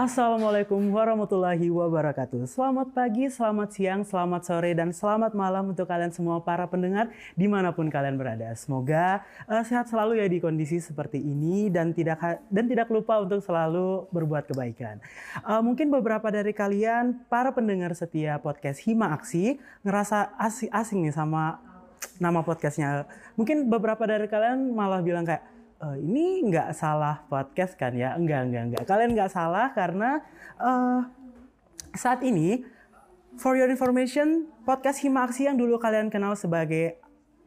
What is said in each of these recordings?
Assalamualaikum warahmatullahi wabarakatuh. Selamat pagi, selamat siang, selamat sore, dan selamat malam untuk kalian semua para pendengar di mana pun kalian berada. Semoga uh, sehat selalu ya di kondisi seperti ini dan tidak dan tidak lupa untuk selalu berbuat kebaikan. Uh, mungkin beberapa dari kalian para pendengar setia podcast Hima Aksi ngerasa asing, asing nih sama nama podcastnya. Mungkin beberapa dari kalian malah bilang kayak uh, ini nggak salah podcast kan ya? Enggak, enggak, enggak. Kalian nggak salah karena uh, saat ini, for your information, podcast Hima Aksi yang dulu kalian kenal sebagai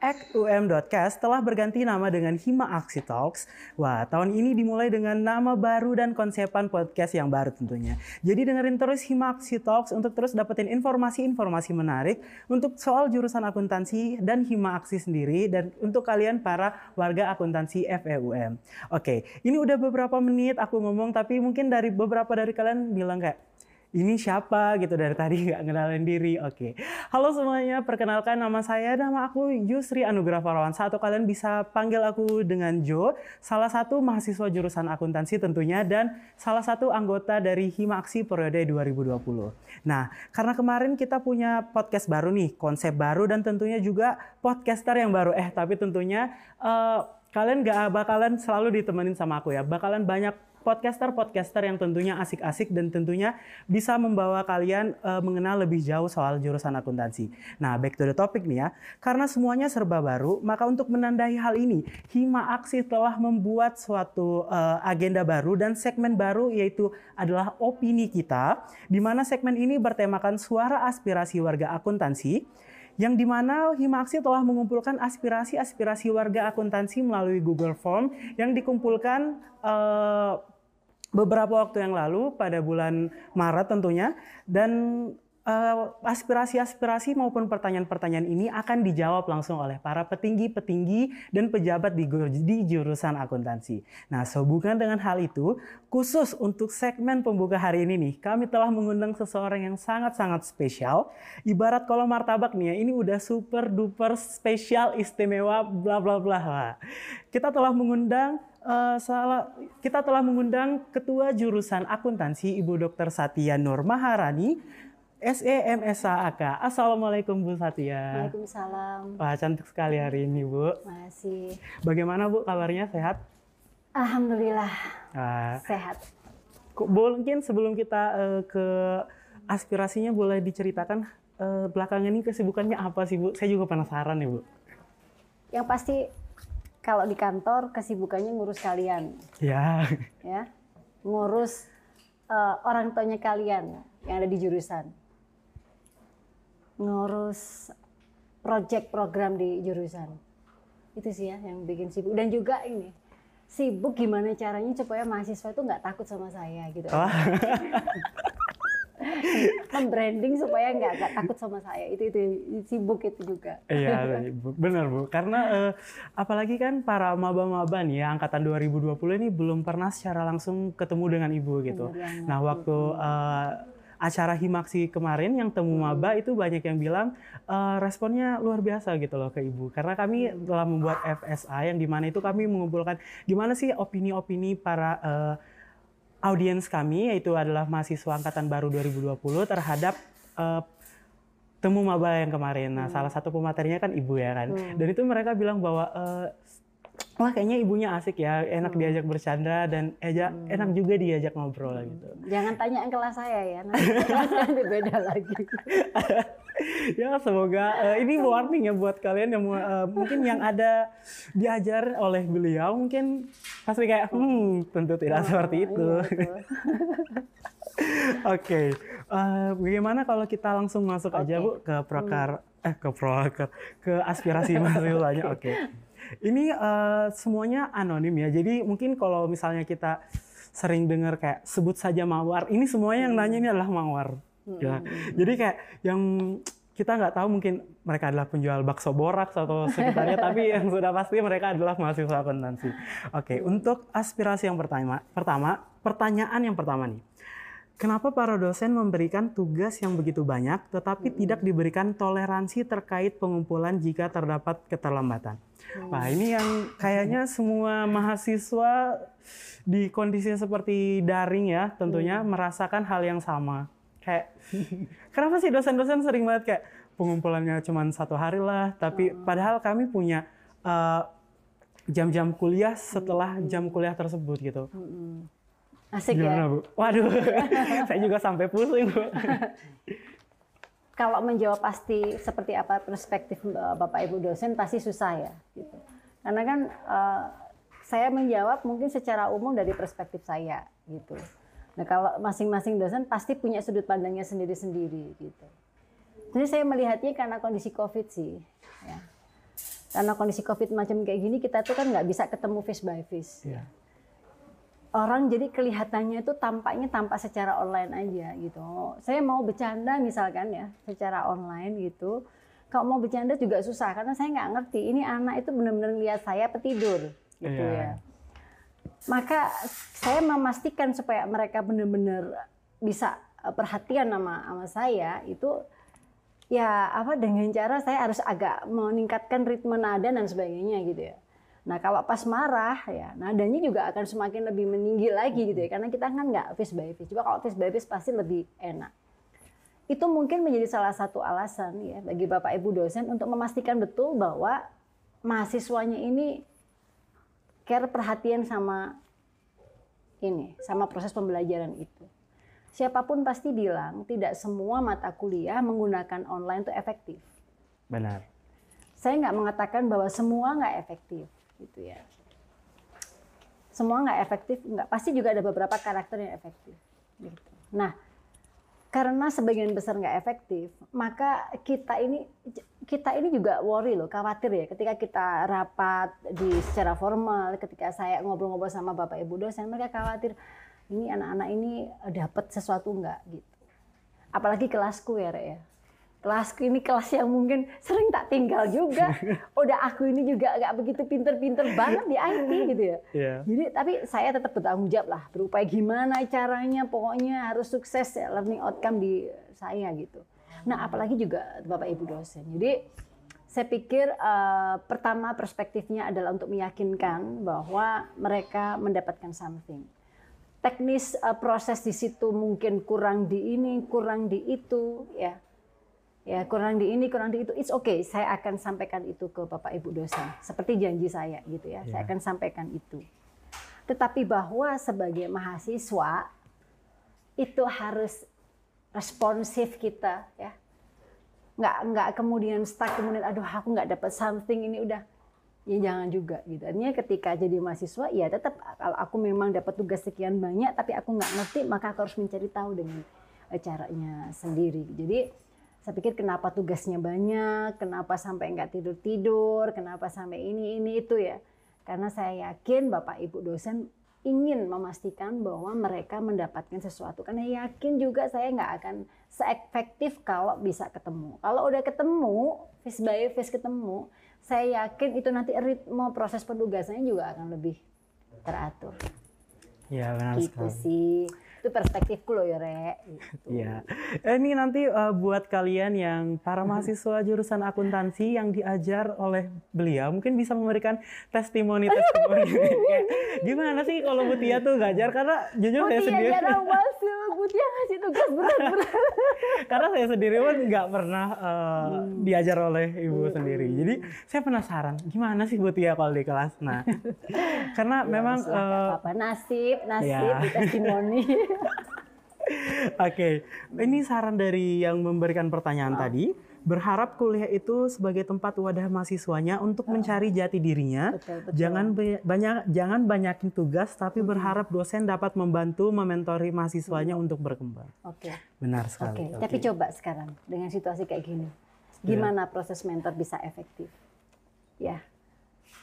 XUM.cast telah berganti nama dengan Hima Aksi Talks. Wah, tahun ini dimulai dengan nama baru dan konsepan podcast yang baru tentunya. Jadi dengerin terus Hima Aksi Talks untuk terus dapetin informasi-informasi menarik untuk soal jurusan akuntansi dan Hima Aksi sendiri dan untuk kalian para warga akuntansi FEUM. Oke, ini udah beberapa menit aku ngomong tapi mungkin dari beberapa dari kalian bilang kayak ini siapa gitu dari tadi nggak ngenalin diri. Oke. Halo semuanya, perkenalkan nama saya, nama aku Yusri Anugrah Farawan. Satu kalian bisa panggil aku dengan Jo, salah satu mahasiswa jurusan akuntansi tentunya dan salah satu anggota dari Hima Aksi periode 2020. Nah, karena kemarin kita punya podcast baru nih, konsep baru dan tentunya juga podcaster yang baru. Eh, tapi tentunya uh, kalian gak bakalan selalu ditemenin sama aku ya. Bakalan banyak podcaster-podcaster yang tentunya asik-asik dan tentunya bisa membawa kalian uh, mengenal lebih jauh soal jurusan akuntansi. Nah, back to the topic nih ya. Karena semuanya serba baru, maka untuk menandai hal ini, Hima Aksi telah membuat suatu uh, agenda baru dan segmen baru yaitu adalah opini kita, di mana segmen ini bertemakan suara aspirasi warga akuntansi yang di mana Himaksi telah mengumpulkan aspirasi-aspirasi warga akuntansi melalui Google Form yang dikumpulkan uh, beberapa waktu yang lalu pada bulan Maret tentunya. Dan aspirasi-aspirasi maupun pertanyaan-pertanyaan ini akan dijawab langsung oleh para petinggi-petinggi dan pejabat di, di jurusan akuntansi. Nah, sehubungan dengan hal itu, khusus untuk segmen pembuka hari ini nih, kami telah mengundang seseorang yang sangat-sangat spesial. Ibarat kalau martabak nih ya, ini udah super duper spesial, istimewa, bla bla bla. Kita telah mengundang uh, salah kita telah mengundang Ketua Jurusan Akuntansi Ibu Dr. Satya Nur Maharani SEMSA AK. Assalamualaikum Bu Satya. Waalaikumsalam. Wah, cantik sekali hari ini Bu. Masih. Bagaimana Bu kabarnya sehat? Alhamdulillah. Ah. Sehat. Mungkin sebelum kita uh, ke aspirasinya boleh diceritakan uh, belakangan ini kesibukannya apa sih Bu? Saya juga penasaran nih Bu. Yang pasti kalau di kantor kesibukannya ngurus kalian. Ya. Ya. Ngurus uh, orang tuanya kalian yang ada di jurusan. Ngurus project program di jurusan. Itu sih ya yang bikin sibuk. Dan juga ini sibuk gimana caranya supaya mahasiswa itu nggak takut sama saya gitu. Oh. membranding supaya nggak takut sama saya. Itu itu sibuk itu juga. Iya benar bu. Karena uh, apalagi kan para maba-maba nih ya angkatan 2020 ini belum pernah secara langsung ketemu dengan ibu gitu. Benar nah waktu uh, acara Himaksi kemarin yang temu hmm. maba itu banyak yang bilang uh, responnya luar biasa gitu loh ke ibu karena kami hmm. telah membuat FSA yang di mana itu kami mengumpulkan gimana sih opini-opini para uh, audiens kami yaitu adalah mahasiswa angkatan baru 2020 terhadap uh, temu maba yang kemarin. Nah, hmm. salah satu pematerinya kan ibu ya kan. Hmm. Dan itu mereka bilang bahwa uh, wah kayaknya ibunya asik ya, enak hmm. diajak bercanda dan eja, hmm. enak juga diajak ngobrol hmm. gitu. Jangan tanya kelas saya ya, nanti beda lagi. ya semoga uh, ini warning ya buat kalian yang uh, mungkin yang ada diajar oleh beliau mungkin pasti kayak hmm tentu tidak oh, seperti iya, itu. Iya, Oke, okay. uh, bagaimana kalau kita langsung masuk okay. aja bu ke prokar hmm. eh ke prokar ke aspirasi mahasiswanya? Oke, okay. Ini uh, semuanya anonim ya. Jadi mungkin kalau misalnya kita sering dengar kayak sebut saja mawar, ini semuanya yang nanya ini adalah mawar. Hmm. Ya. Jadi kayak yang kita nggak tahu mungkin mereka adalah penjual bakso borak atau sekitarnya, tapi yang sudah pasti mereka adalah mahasiswa akuntansi. Oke, untuk aspirasi yang pertama, pertama pertanyaan yang pertama nih, Kenapa para dosen memberikan tugas yang begitu banyak, tetapi Hmm. tidak diberikan toleransi terkait pengumpulan jika terdapat keterlambatan? Hmm. Wah, ini yang kayaknya semua mahasiswa di kondisi seperti daring ya, tentunya Hmm. merasakan hal yang sama. Kayak, kenapa sih dosen-dosen sering banget kayak pengumpulannya cuma satu hari lah, tapi Hmm. padahal kami punya uh, jam-jam kuliah setelah Hmm. jam kuliah tersebut gitu. Mm-mm. Asik Gimana, ya. Bu? Waduh, saya juga sampai pusing, Bu. Kalau menjawab pasti seperti apa perspektif eh, Bapak Ibu dosen pasti susah ya. Gitu. Karena kan eh, saya menjawab mungkin secara umum dari perspektif saya gitu. Nah kalau masing-masing dosen pasti punya sudut pandangnya sendiri-sendiri gitu. Jadi saya melihatnya karena kondisi COVID sih. Ya. Karena kondisi COVID macam kayak gini kita tuh kan nggak bisa ketemu face by face. Iya. Orang jadi kelihatannya itu tampaknya tampak secara online aja gitu. Saya mau bercanda misalkan ya secara online gitu. Kalau mau bercanda juga susah karena saya nggak ngerti ini anak itu benar-benar lihat saya petidur gitu Iya. ya. Maka saya memastikan supaya mereka benar-benar bisa eh, perhatian sama sama saya itu ya apa dengan cara saya harus agak meningkatkan ritme nada dan sebagainya gitu ya. Nah kalau pas marah ya nadanya juga akan semakin lebih meninggi lagi gitu ya karena kita kan nggak face by face. Coba kalau face by face pasti lebih enak. Itu mungkin menjadi salah satu alasan ya bagi bapak ibu dosen untuk memastikan betul bahwa mahasiswanya ini care perhatian sama ini sama proses pembelajaran itu. Siapa pun pasti bilang tidak semua mata kuliah menggunakan online itu efektif Benar. saya nggak mengatakan bahwa semua nggak efektif gitu ya. Semua nggak efektif nggak pasti juga ada beberapa karakter yang efektif gitu. nah karena sebagian besar nggak efektif maka kita ini kita ini juga worry loh khawatir ya. Ketika kita rapat di secara formal ketika saya ngobrol-ngobrol sama bapak ibu dosen mereka khawatir ini anak-anak ini dapat sesuatu nggak? Gitu. Apalagi kelasku ya Rek ya kelasku ini kelas yang mungkin sering tak tinggal juga. Udah aku ini juga nggak begitu pinter-pinter banget di IT gitu ya. Iya. Jadi tapi saya tetap bertanggung jawab lah, berupaya gimana caranya, pokoknya harus sukses ya learning outcome di saya gitu. Nah apalagi juga Bapak Ibu dosen. Jadi saya pikir eh, pertama perspektifnya adalah untuk meyakinkan bahwa mereka mendapatkan something. Teknis eh, proses di situ mungkin kurang di ini, kurang di itu, ya ya kurang di ini kurang di itu it's okay. Saya akan sampaikan itu ke bapak ibu dosen. Seperti janji saya gitu ya. Saya Ya. akan sampaikan itu. Tetapi bahwa sebagai mahasiswa itu harus responsif kita ya. Nggak nggak kemudian stuck kemudian aduh aku nggak dapat something ini udah. Ya jangan juga gitu. Artinya ketika jadi mahasiswa ya tetap kalau aku memang dapat tugas sekian banyak tapi aku nggak ngerti maka aku harus mencari tahu dengan eh, caranya sendiri. Jadi saya pikir kenapa tugasnya banyak, kenapa sampai nggak tidur-tidur, kenapa sampai ini, ini, itu ya. Karena saya yakin Bapak Ibu dosen ingin memastikan bahwa mereka mendapatkan sesuatu. Karena yakin juga saya nggak akan seefektif kalau bisa ketemu. Kalau udah ketemu, face by face ketemu, saya yakin itu nanti ritme proses penugasannya juga akan lebih teratur. Iya, benar Gitu sekali. sih. Itu perspektifku loh ya, Rek. Gitu. Iya. Eh, Ini nanti eh, buat kalian yang para mahasiswa jurusan akuntansi yang diajar oleh beliau mungkin bisa memberikan testimoni testimoni. Kayak, Gimana sih kalau Mutia tuh ngajar karena jujur saya sendiri jarang masuk, Mutia ngasih tugas berat-berat. karena saya sendiri pun nggak pernah eh, diajar oleh ibu sendiri. Jadi saya penasaran gimana sih Mutia kalau di kelas. Nah, karena memang Wes lah, nggak eh, apa-apa. nasib, nasib, ya. testimoni. Oke, ini saran dari yang memberikan pertanyaan tadi. Berharap kuliah itu sebagai tempat wadah mahasiswanya untuk mencari jati dirinya. Betul, betul. Jangan banyak jangan banyakin tugas, tapi berharap dosen dapat membantu mementori mahasiswanya untuk berkembang. Oke, Benar oke. sekali. Tapi coba sekarang dengan situasi kayak gini, gimana proses mentor bisa efektif? Ya,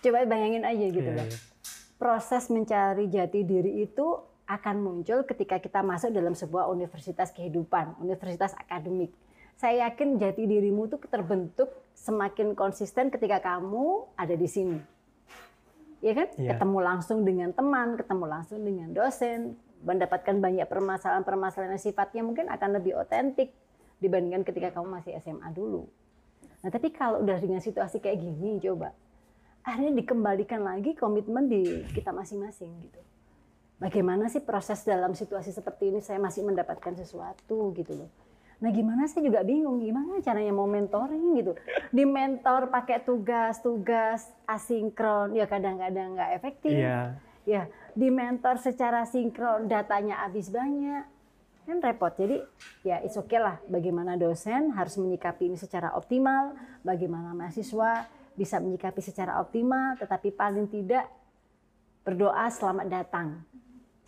coba bayangin aja gitu Iya, loh. iya. Proses mencari jati diri itu akan muncul ketika kita masuk dalam sebuah universitas kehidupan, universitas akademik. Saya yakin jati dirimu itu terbentuk semakin konsisten ketika kamu ada di sini. Ya kan? Iya. Ketemu langsung dengan teman, ketemu langsung dengan dosen, mendapatkan banyak permasalahan-permasalahan yang sifatnya mungkin akan lebih otentik dibandingkan ketika kamu masih SMA dulu. Nah, tapi kalau udah dengan situasi kayak gini, coba akhirnya dikembalikan lagi komitmen di kita masing-masing gitu. Bagaimana sih proses dalam situasi seperti ini saya masih mendapatkan sesuatu gitu loh. Nah gimana saya juga bingung gimana caranya mau mentoring gitu. Di mentor pakai tugas-tugas asinkron ya kadang-kadang nggak efektif. Iya. Ya di mentor secara sinkron datanya habis banyak kan repot. Jadi ya it's okay lah bagaimana dosen harus menyikapi ini secara optimal, bagaimana mahasiswa bisa menyikapi secara optimal, tetapi paling tidak berdoa selamat datang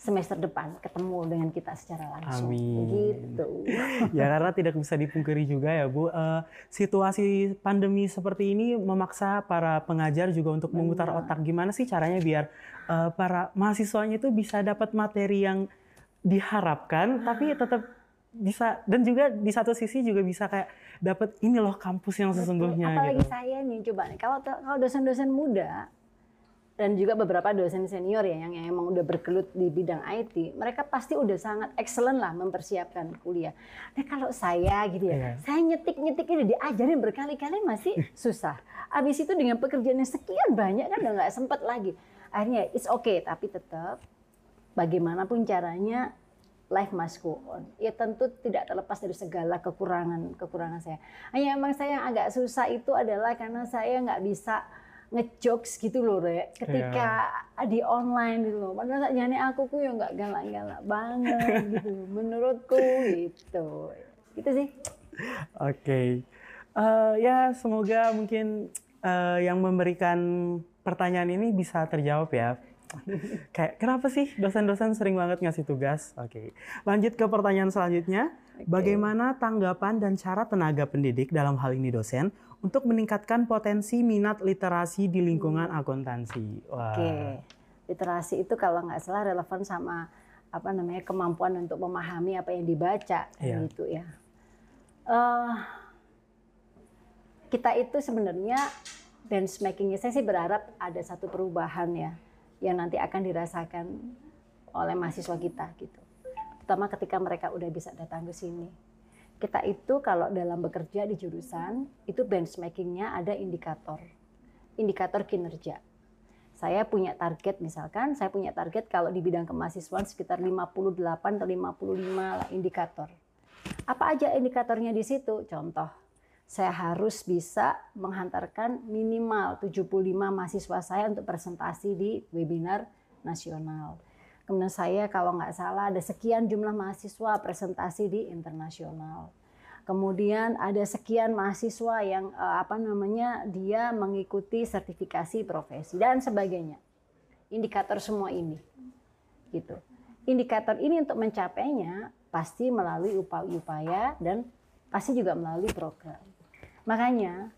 semester depan ketemu dengan kita secara langsung. Amin. Gitu. ya karena tidak bisa dipungkiri juga ya Bu, uh, situasi pandemi seperti ini memaksa para pengajar juga untuk memutar otak gimana sih caranya biar uh, para mahasiswanya itu bisa dapat materi yang diharapkan tapi tetap bisa dan juga di satu sisi juga bisa kayak dapat ini loh kampus yang sesungguhnya Apalagi gitu. saya nih coba nih kalau kalau dosen-dosen muda dan juga beberapa dosen senior ya yang, yang emang udah bergelut di bidang IT, mereka pasti udah sangat excellent lah mempersiapkan kuliah. Nah kalau saya gitu ya, Iya. saya nyetik-nyetik ini diajarin berkali-kali masih susah. Abis itu dengan pekerjaan yang sekian banyak kan udah nggak sempet lagi. Akhirnya it's okay, tapi tetap bagaimanapun caranya life must go on. Ya tentu tidak terlepas dari segala kekurangan kekurangan saya. Hanya emang saya yang agak susah itu adalah karena saya nggak bisa ngejokes gitu loh, Rek. Ketika di online gitu loh. Padahal nyane aku ku ya nggak galak-galak banget gitu. Menurutku gitu. Gitu sih. Oke, Eh, ya semoga mungkin eh, yang memberikan pertanyaan ini bisa terjawab ya. Kayak kenapa sih dosen-dosen sering banget ngasih tugas? Oke, lanjut ke pertanyaan selanjutnya. Bagaimana tanggapan dan cara tenaga pendidik dalam hal ini dosen untuk meningkatkan potensi minat literasi di lingkungan akuntansi? Wah, Oke. Literasi itu kalau nggak salah relevan sama apa namanya kemampuan untuk memahami apa yang dibaca Iya. gitu ya. Eh, kita itu sebenarnya benchmarkingnya saya sih berharap ada satu perubahan ya yang nanti akan dirasakan oleh mahasiswa kita gitu. Terutama ketika mereka udah bisa datang ke sini. Kita itu kalau dalam bekerja di jurusan itu benchmarkingnya ada indikator. Indikator kinerja. Saya punya target misalkan, saya punya target kalau di bidang kemahasiswaan sekitar 58 atau 55 lah indikator. Apa aja indikatornya di situ? Contoh, saya harus bisa menghantarkan minimal 75 mahasiswa saya untuk presentasi di webinar nasional. Kemudian saya kalau nggak salah ada sekian jumlah mahasiswa presentasi di internasional. Kemudian ada sekian mahasiswa yang eh, apa namanya dia mengikuti sertifikasi profesi dan sebagainya. Indikator semua ini. Gitu. Indikator ini untuk mencapainya pasti melalui upaya-upaya dan pasti juga melalui program. Makanya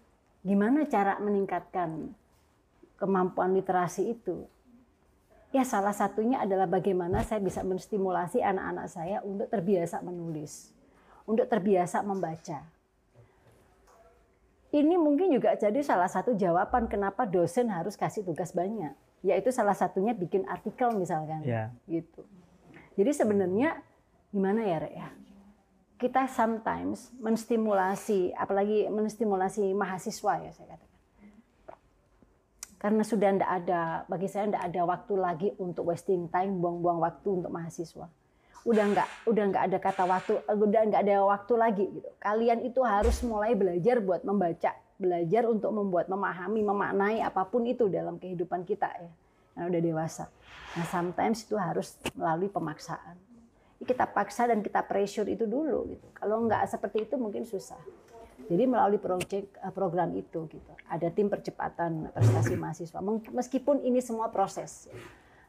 gimana cara meningkatkan kemampuan literasi itu? Ya salah satunya adalah bagaimana saya bisa menstimulasi anak-anak saya untuk terbiasa menulis, untuk terbiasa membaca. Ini mungkin juga jadi salah satu jawaban kenapa dosen harus kasih tugas banyak, yaitu salah satunya bikin artikel misalkan, Ya. gitu. Jadi sebenarnya gimana ya, Rek ya? Kita sometimes menstimulasi, apalagi menstimulasi mahasiswa ya saya katakan karena sudah tidak ada bagi saya tidak ada waktu lagi untuk wasting time buang-buang waktu untuk mahasiswa. Udah nggak udah nggak ada kata waktu udah nggak ada waktu lagi gitu. Kalian itu harus mulai belajar buat membaca belajar untuk membuat memahami memaknai apa pun itu dalam kehidupan kita ya yang udah dewasa. Nah sometimes itu harus melalui pemaksaan. Kita paksa dan kita pressure itu dulu gitu. Kalau nggak seperti itu mungkin susah jadi melalui project eh, program itu gitu. Ada tim percepatan prestasi mahasiswa. Meskipun ini semua proses.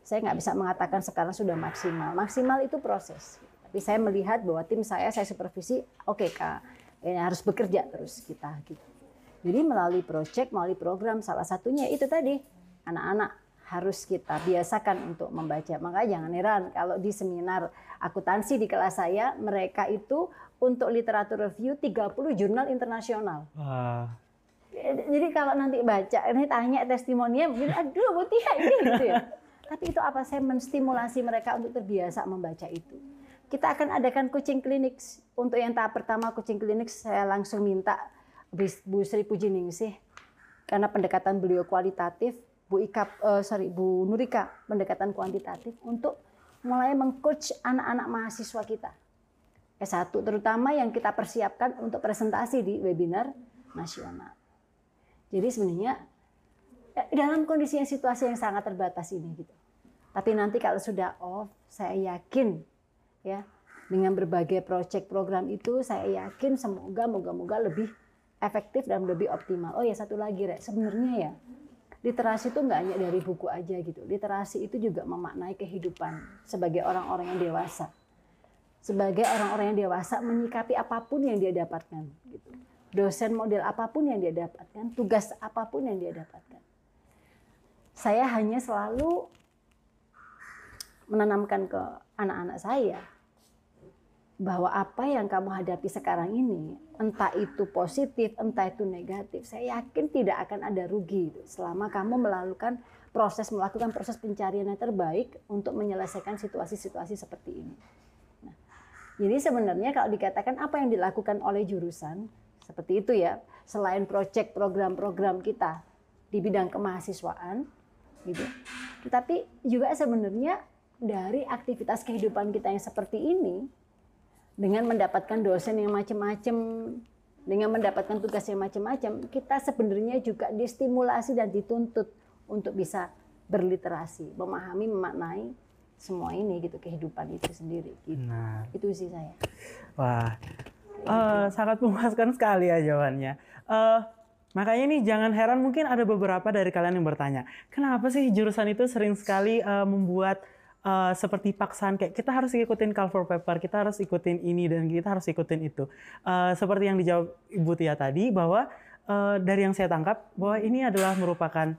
Saya nggak bisa mengatakan sekarang sudah maksimal. Maksimal itu proses. Tapi saya melihat bahwa tim saya saya supervisi, oke Kak, ini harus bekerja terus kita gitu. Jadi melalui project, melalui program salah satunya itu tadi anak-anak harus kita biasakan untuk membaca. Makanya jangan heran kalau di seminar akuntansi di kelas saya mereka itu untuk literatur review 30 jurnal internasional. Wah, Jadi kalau nanti baca, ini tanya testimoninya, mungkin aduh Mutia ini gitu ya. Tapi itu apa? Saya menstimulasi mereka untuk terbiasa membaca itu. Kita akan adakan coaching klinik. Untuk yang tahap pertama coaching klinik saya langsung minta Bu Sri Pujiningsih karena pendekatan beliau kualitatif, Bu Ika, uh, sorry Bu Nurika pendekatan kuantitatif untuk mulai mengcoach anak-anak mahasiswa kita. S1 terutama yang kita persiapkan untuk presentasi di webinar nasional. Jadi sebenarnya ya, dalam kondisi yang situasi yang sangat terbatas ini gitu. Tapi nanti kalau sudah off, saya yakin ya dengan berbagai proyek program itu saya yakin semoga moga-moga lebih efektif dan lebih optimal. Oh ya satu lagi Rek, sebenarnya ya literasi itu nggak hanya dari buku aja gitu. Literasi itu juga memaknai kehidupan sebagai orang-orang yang dewasa. Sebagai orang-orang yang dewasa menyikapi apa pun yang dia dapatkan gitu. Dosen model apa pun yang dia dapatkan, tugas apa pun yang dia dapatkan. Saya hanya selalu menanamkan ke anak-anak saya bahwa apa yang kamu hadapi sekarang ini, entah itu positif, entah itu negatif, saya yakin tidak akan ada rugi selama kamu melakukan proses melakukan proses pencarian yang terbaik untuk menyelesaikan situasi-situasi seperti ini. Jadi sebenarnya kalau dikatakan apa yang dilakukan oleh jurusan seperti itu ya, selain proyek program-program kita di bidang kemahasiswaan, gitu. Tetapi juga sebenarnya dari aktivitas kehidupan kita yang seperti ini, dengan mendapatkan dosen yang macam-macam, dengan mendapatkan tugas yang macam-macam, kita sebenarnya juga distimulasi dan dituntut untuk bisa berliterasi, memahami, memaknai semua ini gitu kehidupan itu sendiri. Gitu. Nah, itu sih saya. Wah, uh, sangat memuaskan sekali ya jawabannya. Uh, makanya nih jangan heran mungkin ada beberapa dari kalian yang bertanya, kenapa sih jurusan itu sering sekali uh, membuat uh, seperti paksaan kayak kita harus ikutin cover paper, kita harus ikutin ini dan kita harus ikutin itu. Uh, seperti yang dijawab Ibu Tia tadi bahwa uh, dari yang saya tangkap bahwa ini adalah merupakan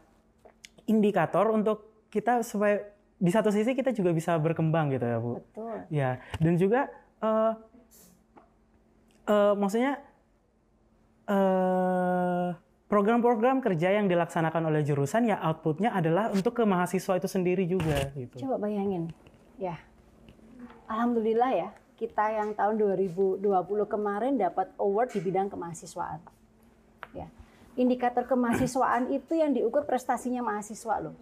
indikator untuk kita supaya di satu sisi kita juga bisa berkembang gitu ya Bu. Betul. Ya dan juga uh, uh, maksudnya uh, program-program kerja yang dilaksanakan oleh jurusan ya outputnya adalah untuk ke mahasiswa itu sendiri juga gitu. Coba bayangin, ya. Alhamdulillah ya, kita yang tahun 2020 kemarin dapat award di bidang kemahasiswaan. Ya. Indikator kemahasiswaan itu yang diukur prestasinya mahasiswa loh.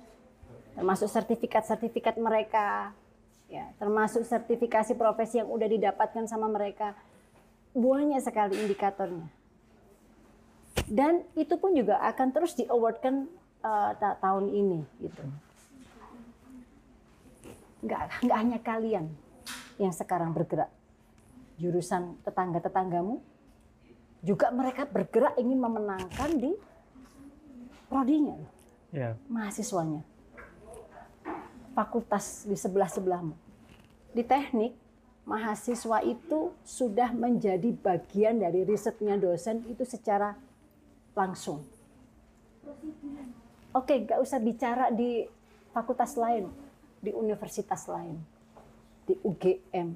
Termasuk sertifikat-sertifikat mereka, ya, termasuk sertifikasi profesi yang udah didapatkan sama mereka. Banyak sekali indikatornya. Dan itu pun juga akan terus di awardkan uh, tahun ini gitu. Nggak nggak hanya kalian yang sekarang bergerak. Jurusan tetangga tetanggamu juga mereka bergerak ingin memenangkan di prodinya yeah. mahasiswanya fakultas di sebelah sebelahmu di teknik mahasiswa itu sudah menjadi bagian dari risetnya dosen itu secara langsung. Oke, gak usah bicara di fakultas lain, di universitas lain, di UGM,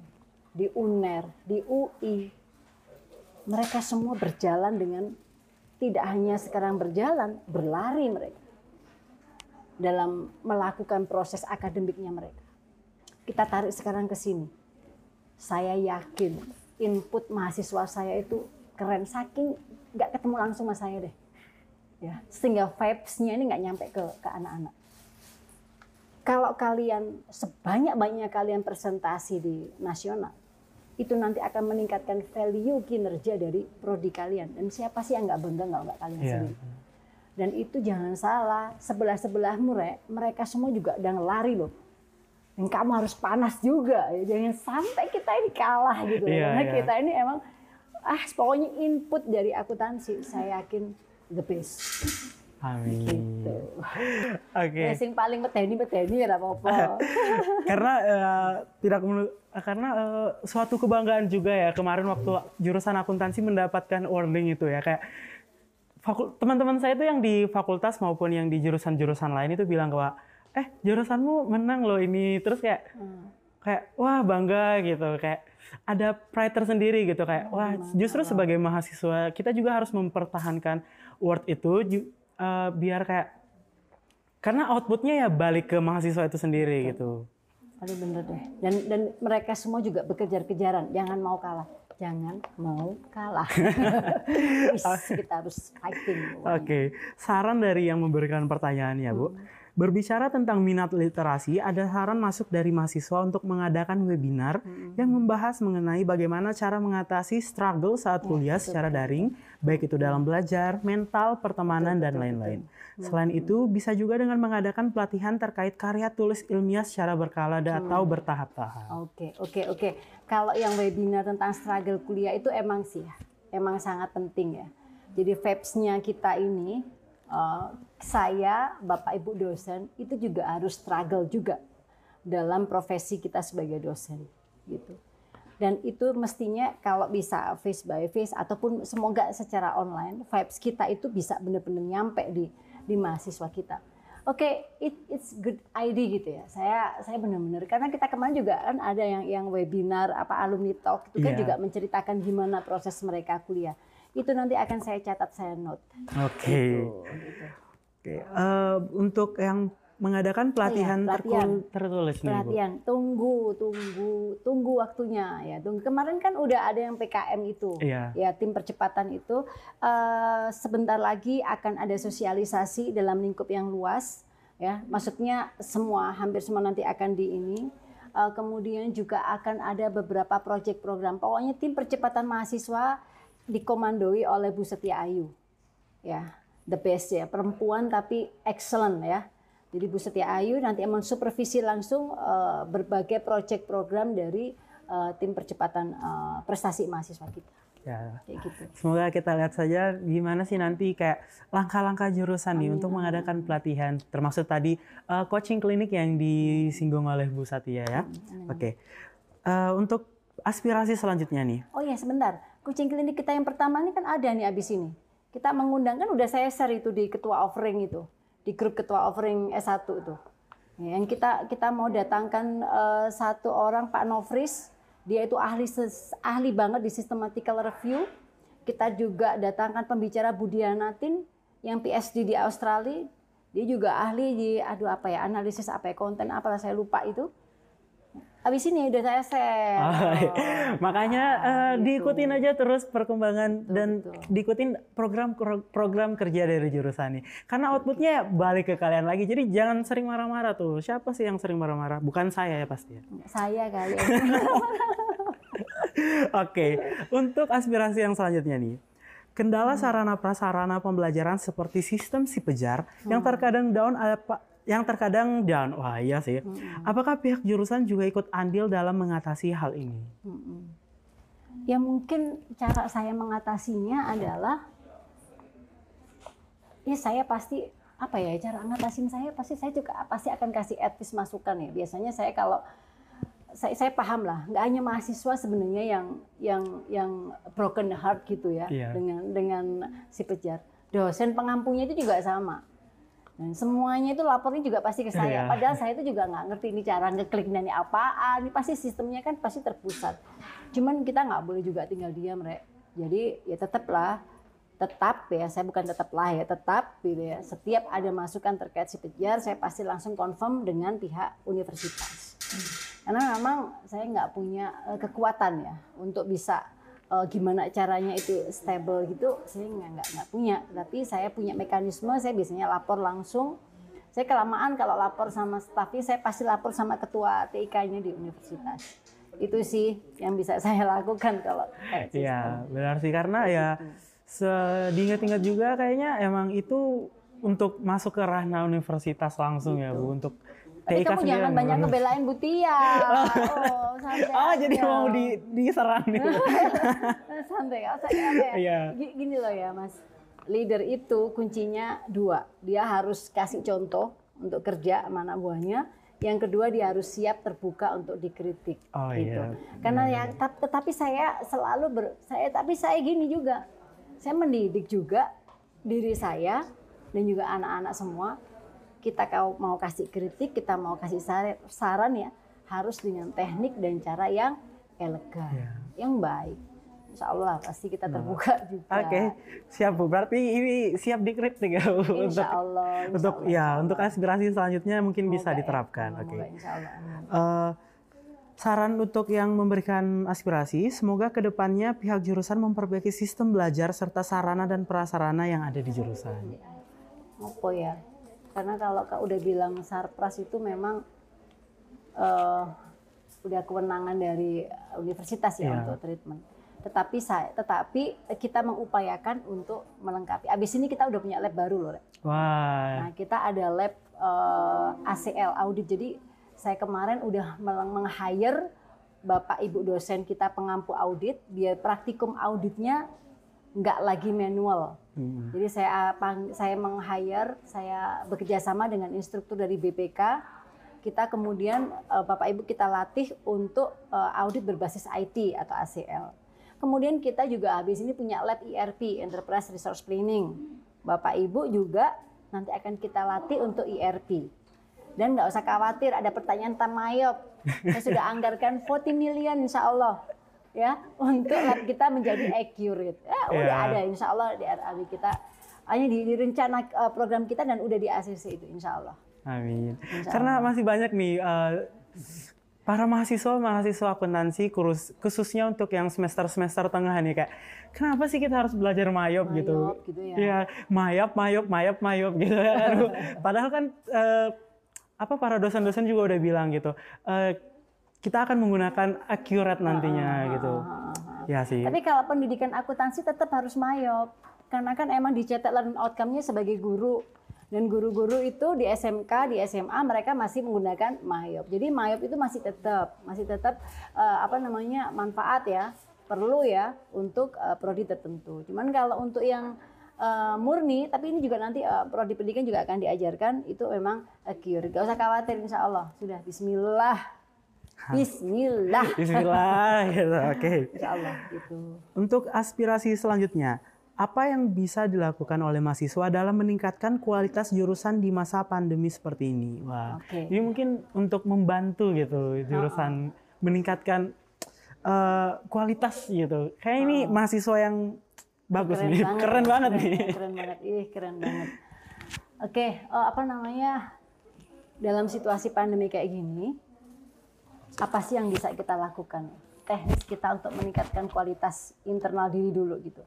di UNER, di UI. Mereka semua berjalan dengan tidak hanya sekarang berjalan, berlari mereka dalam melakukan proses akademiknya mereka. Kita tarik sekarang ke sini. Saya yakin input mahasiswa saya itu keren saking nggak ketemu langsung sama saya deh ya sehingga vibes-nya ini nggak nyampe ke ke anak-anak kalau kalian sebanyak banyaknya kalian presentasi di nasional itu nanti akan meningkatkan value kinerja dari prodi kalian dan siapa sih yang nggak bangga nggak nggak kalian yeah. sendiri dan itu jangan salah sebelah sebelahmu mereka semua juga udah lari loh dan kamu harus panas juga ya. jangan sampai kita ini kalah gitu yeah, karena yeah. kita ini emang ah pokoknya input dari akuntansi saya yakin the best. Amin. Gitu. Oke. Okay. Yang paling peteni peteni ya apa-apa. karena uh, tidak karena uh, suatu kebanggaan juga ya kemarin waktu jurusan akuntansi mendapatkan awarding itu ya kayak teman-teman saya itu yang di fakultas maupun yang di jurusan-jurusan lain itu bilang bahwa eh jurusanmu menang loh ini terus kayak hmm. kayak wah bangga gitu kayak ada pride tersendiri gitu kayak wah justru sebagai mahasiswa kita juga harus mempertahankan word itu uh, biar kayak Karena outputnya ya balik ke mahasiswa itu sendiri gitu. Aduh bener deh. Dan dan mereka semua juga bekejar-kejaran. Jangan mau kalah. Jangan mau kalah. Kita harus fighting. Oke, saran dari yang memberikan pertanyaan ya Bu. Berbicara tentang minat literasi, ada saran masuk dari mahasiswa untuk mengadakan webinar yang membahas mengenai bagaimana cara mengatasi struggle saat kuliah secara daring, baik itu dalam belajar, mental, pertemanan, dan lain-lain. Selain itu, bisa juga dengan mengadakan pelatihan terkait karya tulis ilmiah secara berkala dan atau bertahap-tahap. Oke, oke, oke. Kalau yang webinar tentang struggle kuliah itu emang sih, ya, emang sangat penting ya. Jadi vibes-nya kita ini, uh, saya, Bapak Ibu dosen, itu juga harus struggle juga dalam profesi kita sebagai dosen, gitu. Dan itu mestinya kalau bisa face by face ataupun semoga secara online, vibes kita itu bisa benar-benar nyampe di di mahasiswa kita. Oke, okay, it, it's good idea gitu ya. Saya saya benar-benar karena kita kemarin juga kan ada yang yang webinar apa alumni talk itu kan Iya. juga menceritakan gimana proses mereka kuliah. Itu nanti akan saya catat saya note. Oke. Tuh, gitu. Oke, eh, untuk yang mengadakan pelatihan, Iya, pelatihan. tertulis nih, Bu. Pelatihan, tunggu, tunggu, tunggu waktunya ya. Tunggu. Kemarin kan udah ada yang PKM itu, Iya. ya tim percepatan itu. eh, sebentar lagi akan ada sosialisasi dalam lingkup yang luas, ya. Maksudnya semua, hampir semua nanti akan di ini. Eh, kemudian juga akan ada beberapa proyek program. Pokoknya tim percepatan mahasiswa dikomandoi oleh Bu Setia Ayu, ya. The best ya, perempuan tapi excellent ya. Jadi Bu Setia Ayu nanti yang mensupervisi langsung eh, berbagai proyek program dari eh, tim percepatan eh, prestasi mahasiswa kita. Ya. Kayak gitu. Semoga kita lihat saja gimana sih nanti kayak langkah-langkah jurusan nih untuk mengadakan pelatihan, termasuk tadi eh, coaching klinik yang disinggung oleh Bu Satya ya. Oke, Eh, untuk aspirasi selanjutnya nih. Oh ya sebentar, kucing klinik kita yang pertama ini kan ada nih abis ini. Kita mengundang kan udah saya share itu di ketua offering itu, di grup ketua offering S1 itu. Ya, Yang kita kita mau datangkan eh, satu orang Pak Novris, dia itu ahli ahli banget di systematical review. Kita juga datangkan pembicara Budianatin yang PhD di Australia. Dia juga ahli di aduh apa ya analisis apa ya konten apalah saya lupa itu. Abis ini udah saya share. Ah, iya. Makanya eh, gitu. diikutin aja terus perkembangan dan betul. diikutin program program kerja dari jurusan ini. Karena outputnya balik ke kalian lagi. Jadi jangan sering marah-marah tuh. Siapa sih yang sering marah-marah? Bukan saya ya pasti. ya. Saya kali. Oke, untuk aspirasi yang selanjutnya nih. Kendala sarana prasarana pembelajaran seperti sistem si pejar yang terkadang down apa yang terkadang down. Wah, iya sih. Apakah pihak jurusan juga ikut andil dalam mengatasi hal ini? Mm-mm. Ya mungkin cara saya mengatasinya adalah ya saya pasti apa ya cara ngatasin saya pasti saya juga pasti akan kasih advice masukan ya. Biasanya saya kalau saya, saya paham lah, nggak hanya mahasiswa sebenarnya yang yang yang broken heart gitu ya Iya. dengan dengan si pejar. Dosen pengampunya itu juga sama. Dan semuanya itu lapornya juga pasti ke saya. Iya. Padahal saya itu juga nggak ngerti ini cara ngeklik ini apaan. Ini pasti sistemnya kan pasti terpusat. Cuman kita nggak boleh juga tinggal diam, Rek. Jadi ya tetaplah tetap ya saya bukan tetap lah ya tetap gitu ya setiap ada masukan terkait si pejar saya pasti langsung confirm dengan pihak universitas karena memang saya nggak punya eh, kekuatan ya untuk bisa eh, gimana caranya itu stable gitu saya nggak nggak nggak punya. Tapi saya punya mekanisme saya biasanya lapor langsung. Saya kelamaan kalau lapor sama stafnya saya pasti lapor sama ketua TIK-nya di universitas. Itu sih yang bisa saya lakukan kalau sistem. Iya, benar sih. Karena ya se- diingat-ingat juga kayaknya emang itu untuk masuk ke ranah universitas langsung ya Bu. Untuk Tapi kamu jangan yang banyak ngebelain Butia. Oh, santai Oh, jadi mau di diserang nih. Santai, santai ya? Iya. Gi- Gini loh ya, Mas. Leader itu kuncinya dua. Dia harus kasih contoh untuk kerja sama anak buahnya. Yang kedua dia harus siap terbuka untuk dikritik. Oh, gitu. iya. Karena ya, tap- tetapi saya selalu ber, saya tapi saya gini juga. Saya mendidik juga diri saya dan juga anak-anak semua. Kita mau kasih kritik, kita mau kasih sar- saran ya, harus dengan teknik dan cara yang elegan, Iya. yang baik. insya Allah pasti kita terbuka juga. Oke, siap Bu. Berarti ini siap dikritik ya Bu untuk Insya Allah. insya untuk Allah, ya untuk aspirasi selanjutnya mungkin bisa Semoga ya, diterapkan. Oke. Insya Allah. amin. Eh, saran untuk yang memberikan aspirasi, semoga ke depannya pihak jurusan memperbaiki sistem belajar serta sarana dan prasarana yang ada di jurusan. Apa ya? Karena kalau Kak udah bilang sarpras itu memang eh, udah kewenangan dari universitas ya Iya. untuk treatment. Tetapi saya, tetapi kita mengupayakan untuk melengkapi. Abis ini kita udah punya lab baru loh. Wah, Nah, kita ada lab eh, ACL audit. Jadi saya kemarin udah meng- meng-hire Bapak Ibu dosen kita pengampu audit biar praktikum auditnya nggak lagi manual. Hmm. Jadi saya pang- saya meng-hire, saya bekerja sama dengan instruktur dari BPK. Kita kemudian eh, Bapak Ibu kita latih untuk eh, audit berbasis IT atau ACL. Kemudian kita juga habis ini punya lab ERP, Enterprise Resource Planning. Bapak Ibu juga nanti akan kita latih untuk ERP. Dan nggak usah khawatir ada pertanyaan tentang mayop. Saya sudah anggarkan 40 million insya Allah ya untuk lab kita menjadi accurate. Ya, udah Ya. ada insya Allah di RAB kita hanya di, di rencana eh, program kita dan udah di ACC itu insya Allah. amin. Insya Karena masih banyak nih eh, para mahasiswa mahasiswa akuntansi kurus, khususnya untuk yang semester semester tengah nih kayak kenapa sih kita harus belajar mayop, gitu? Mayop gitu ya. Iya, mayap, mayop, mayap, mayop gitu. Aduh, Padahal kan eh, apa para dosen-dosen juga udah bilang gitu. eh, kita akan menggunakan accurate nantinya gitu. Ya sih. Tapi kalau pendidikan akuntansi tetap harus mayop. Karena kan emang dicetak learning outcome-nya sebagai guru. Dan guru-guru itu di SMK, di SMA mereka masih menggunakan mayop. Jadi mayop itu masih tetap, masih tetap eh, apa namanya manfaat ya, perlu ya untuk eh, prodi tertentu. Cuman kalau untuk yang eh, murni, tapi ini juga nanti eh, prodi pendidikan juga akan diajarkan itu memang accurate. Gak usah khawatir, insya Allah sudah. Bismillah, Bismillah, Bismillah gitu. Oke. insya Allah gitu. Untuk aspirasi selanjutnya, apa yang bisa dilakukan oleh mahasiswa dalam meningkatkan kualitas jurusan di masa pandemi seperti ini? Wah, Oke. ini mungkin untuk membantu gitu jurusan meningkatkan eh, kualitas gitu. Kayak ini mahasiswa yang bagus nih, keren banget keren, nih. Keren banget, ih keren banget. Oke, eh, apa namanya? Dalam situasi pandemi kayak gini, apa sih yang bisa kita lakukan? Teknis kita untuk meningkatkan kualitas internal diri dulu gitu.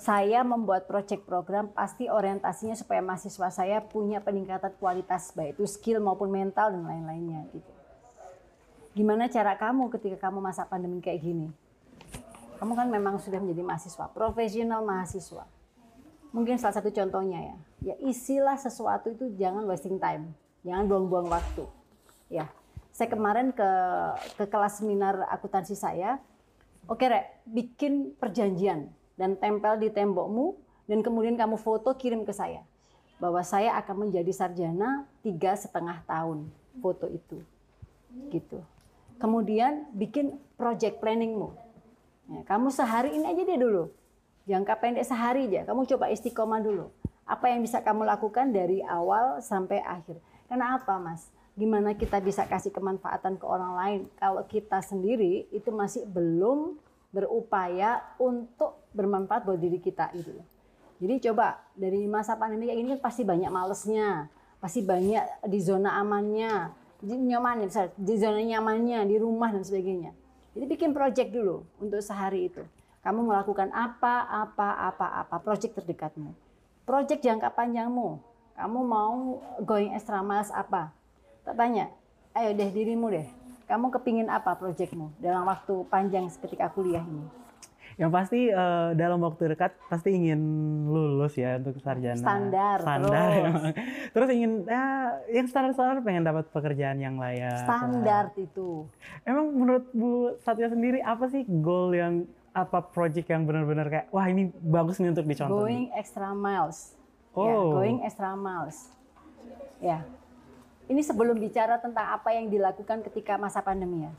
Saya membuat project program pasti orientasinya supaya mahasiswa saya punya peningkatan kualitas baik itu skill maupun mental dan lain-lainnya gitu. Gimana cara kamu ketika kamu masa pandemi kayak gini? Kamu kan memang sudah menjadi mahasiswa, profesional mahasiswa. Mungkin salah satu contohnya ya, ya isilah sesuatu itu jangan wasting time, jangan buang-buang waktu. Ya, saya kemarin ke ke kelas seminar akuntansi saya, oke rek, bikin perjanjian dan tempel di tembokmu dan kemudian kamu foto kirim ke saya bahwa saya akan menjadi sarjana tiga setengah tahun foto itu gitu kemudian bikin project planningmu Ya, kamu sehari ini aja deh dulu. Jangka pendek sehari aja. Kamu coba istiqomah dulu. Apa yang bisa kamu lakukan dari awal sampai akhir. Karena apa, Mas? Gimana kita bisa kasih kemanfaatan ke orang lain kalau kita sendiri itu masih belum berupaya untuk bermanfaat buat diri kita gitu. Jadi coba dari masa pandemi kayak gini kan pasti banyak malesnya, pasti banyak di zona amannya, di misalnya di zona nyamannya, di rumah dan sebagainya. Jadi bikin project dulu untuk sehari itu. Kamu melakukan apa, apa, apa, apa, project terdekatmu. Project jangka panjangmu. Kamu mau going extra miles apa? Tak tanya, ayo deh dirimu deh. Kamu kepingin apa projectmu dalam waktu panjang ketika kuliah ini? Yang pasti eh, dalam waktu dekat pasti ingin lulus ya untuk sarjana. Standar, Standar terus. Terus ingin ya yang standar-standar pengen dapat pekerjaan yang layak. Standar itu. Emang menurut Bu Satya sendiri apa sih goal yang apa project yang benar-benar kayak wah ini bagus nih untuk dicontoh. Going extra miles. Ya, Oh. going extra miles. Ya. Ini sebelum bicara tentang apa yang dilakukan ketika masa pandemi ya.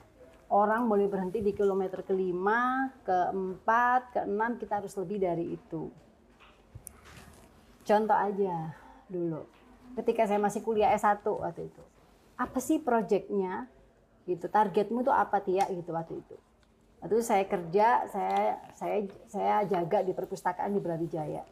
Orang boleh berhenti di kilometer kelima, keempat, keenam, kita harus lebih dari itu. Contoh aja dulu. Ketika saya masih kuliah S1 waktu itu. Apa sih proyeknya? Gitu. Targetmu tuh apa Tia gitu waktu itu. Waktu itu saya kerja, saya saya saya jaga di perpustakaan di Brawijaya.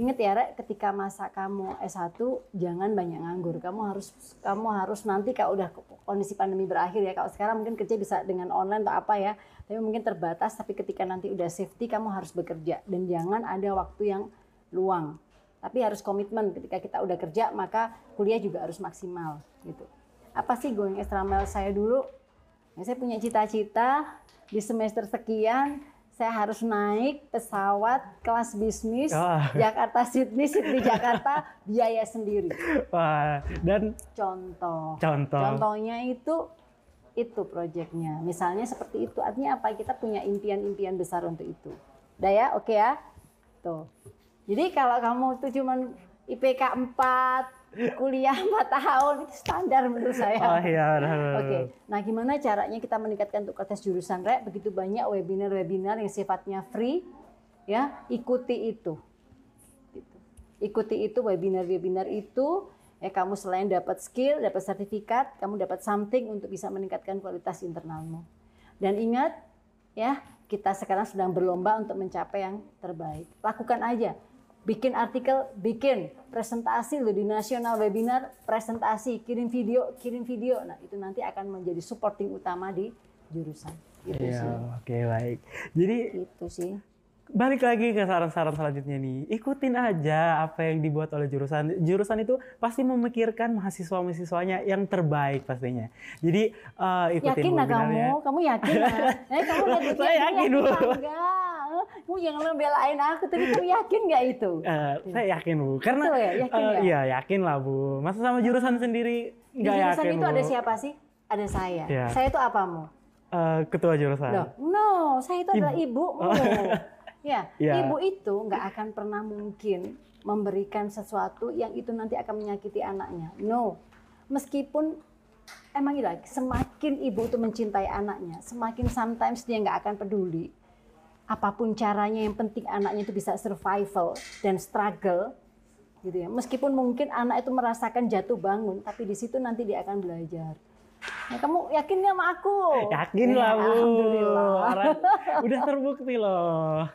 Ingat ya, Rek, ketika masa kamu S1 jangan banyak nganggur. Kamu harus kamu harus nanti kalau udah kondisi pandemi berakhir ya. Kalau sekarang mungkin kerja bisa dengan online atau apa ya. Tapi mungkin terbatas, tapi ketika nanti udah safety kamu harus bekerja dan jangan ada waktu yang luang. Tapi harus komitmen ketika kita udah kerja maka kuliah juga harus maksimal gitu. Apa sih going extra mile saya dulu? Ya, saya punya cita-cita di semester sekian saya harus naik pesawat kelas bisnis Oh. Jakarta Sydney Sydney Jakarta biaya sendiri. Wah, dan Contoh. Contoh. Contohnya itu itu proyeknya. Misalnya seperti itu. Artinya apa? Kita punya impian-impian besar untuk itu. Udah ya? Oke ya? Tuh. Jadi kalau kamu tuh cuman IPK 4, kuliah 4 tahun itu standar menurut saya. oh iya, Oke, benar. nah gimana caranya kita meningkatkan untuk tes jurusan rek? Begitu banyak webinar-webinar yang sifatnya free, ya ikuti itu. Gitu. Ikuti itu webinar-webinar itu, ya kamu selain dapat skill, dapat sertifikat, kamu dapat something untuk bisa meningkatkan kualitas internalmu. Dan ingat, ya kita sekarang sedang berlomba untuk mencapai yang terbaik. Lakukan aja. Bikin artikel, bikin presentasi lo di nasional webinar, presentasi, kirim video, kirim video. Nah, itu nanti akan menjadi supporting utama di jurusan. Gitu Iya, oke baik. Jadi Itu sih. balik lagi ke saran-saran selanjutnya nih. Ikutin aja apa yang dibuat oleh jurusan. Jurusan itu pasti memikirkan mahasiswa-mahasiswanya yang terbaik pastinya. Jadi eh, ikutin Yakin lah kamu? Kamu yakin lah? Eh, kamu lihat Saya yakin, apa enggak? Kamu jangan membelain aku, tapi kamu yakin nggak itu? Eh, saya yakin bu, karena Betul ya? Yakin eh, ya? iya yakin lah bu. Masa sama jurusan sendiri Di nggak jurusan yakin itu bu? ada siapa sih? Ada saya. Iya. Saya itu apamu? Eh, ketua jurusan. Loh, no, saya itu adalah ibumu. ya, Iya. ibu itu nggak akan pernah mungkin memberikan sesuatu yang itu nanti akan menyakiti anaknya. No, meskipun emang gila, semakin ibu itu mencintai anaknya, semakin sometimes dia nggak akan peduli. Apa pun caranya, yang penting anaknya itu bisa survival dan struggle, gitu ya. Meskipun mungkin anak itu merasakan jatuh bangun, tapi di situ nanti dia akan belajar. Nah, kamu yakin nggak sama aku? Yakin Ya, lah bu. Alhamdulillah. Udah terbukti loh.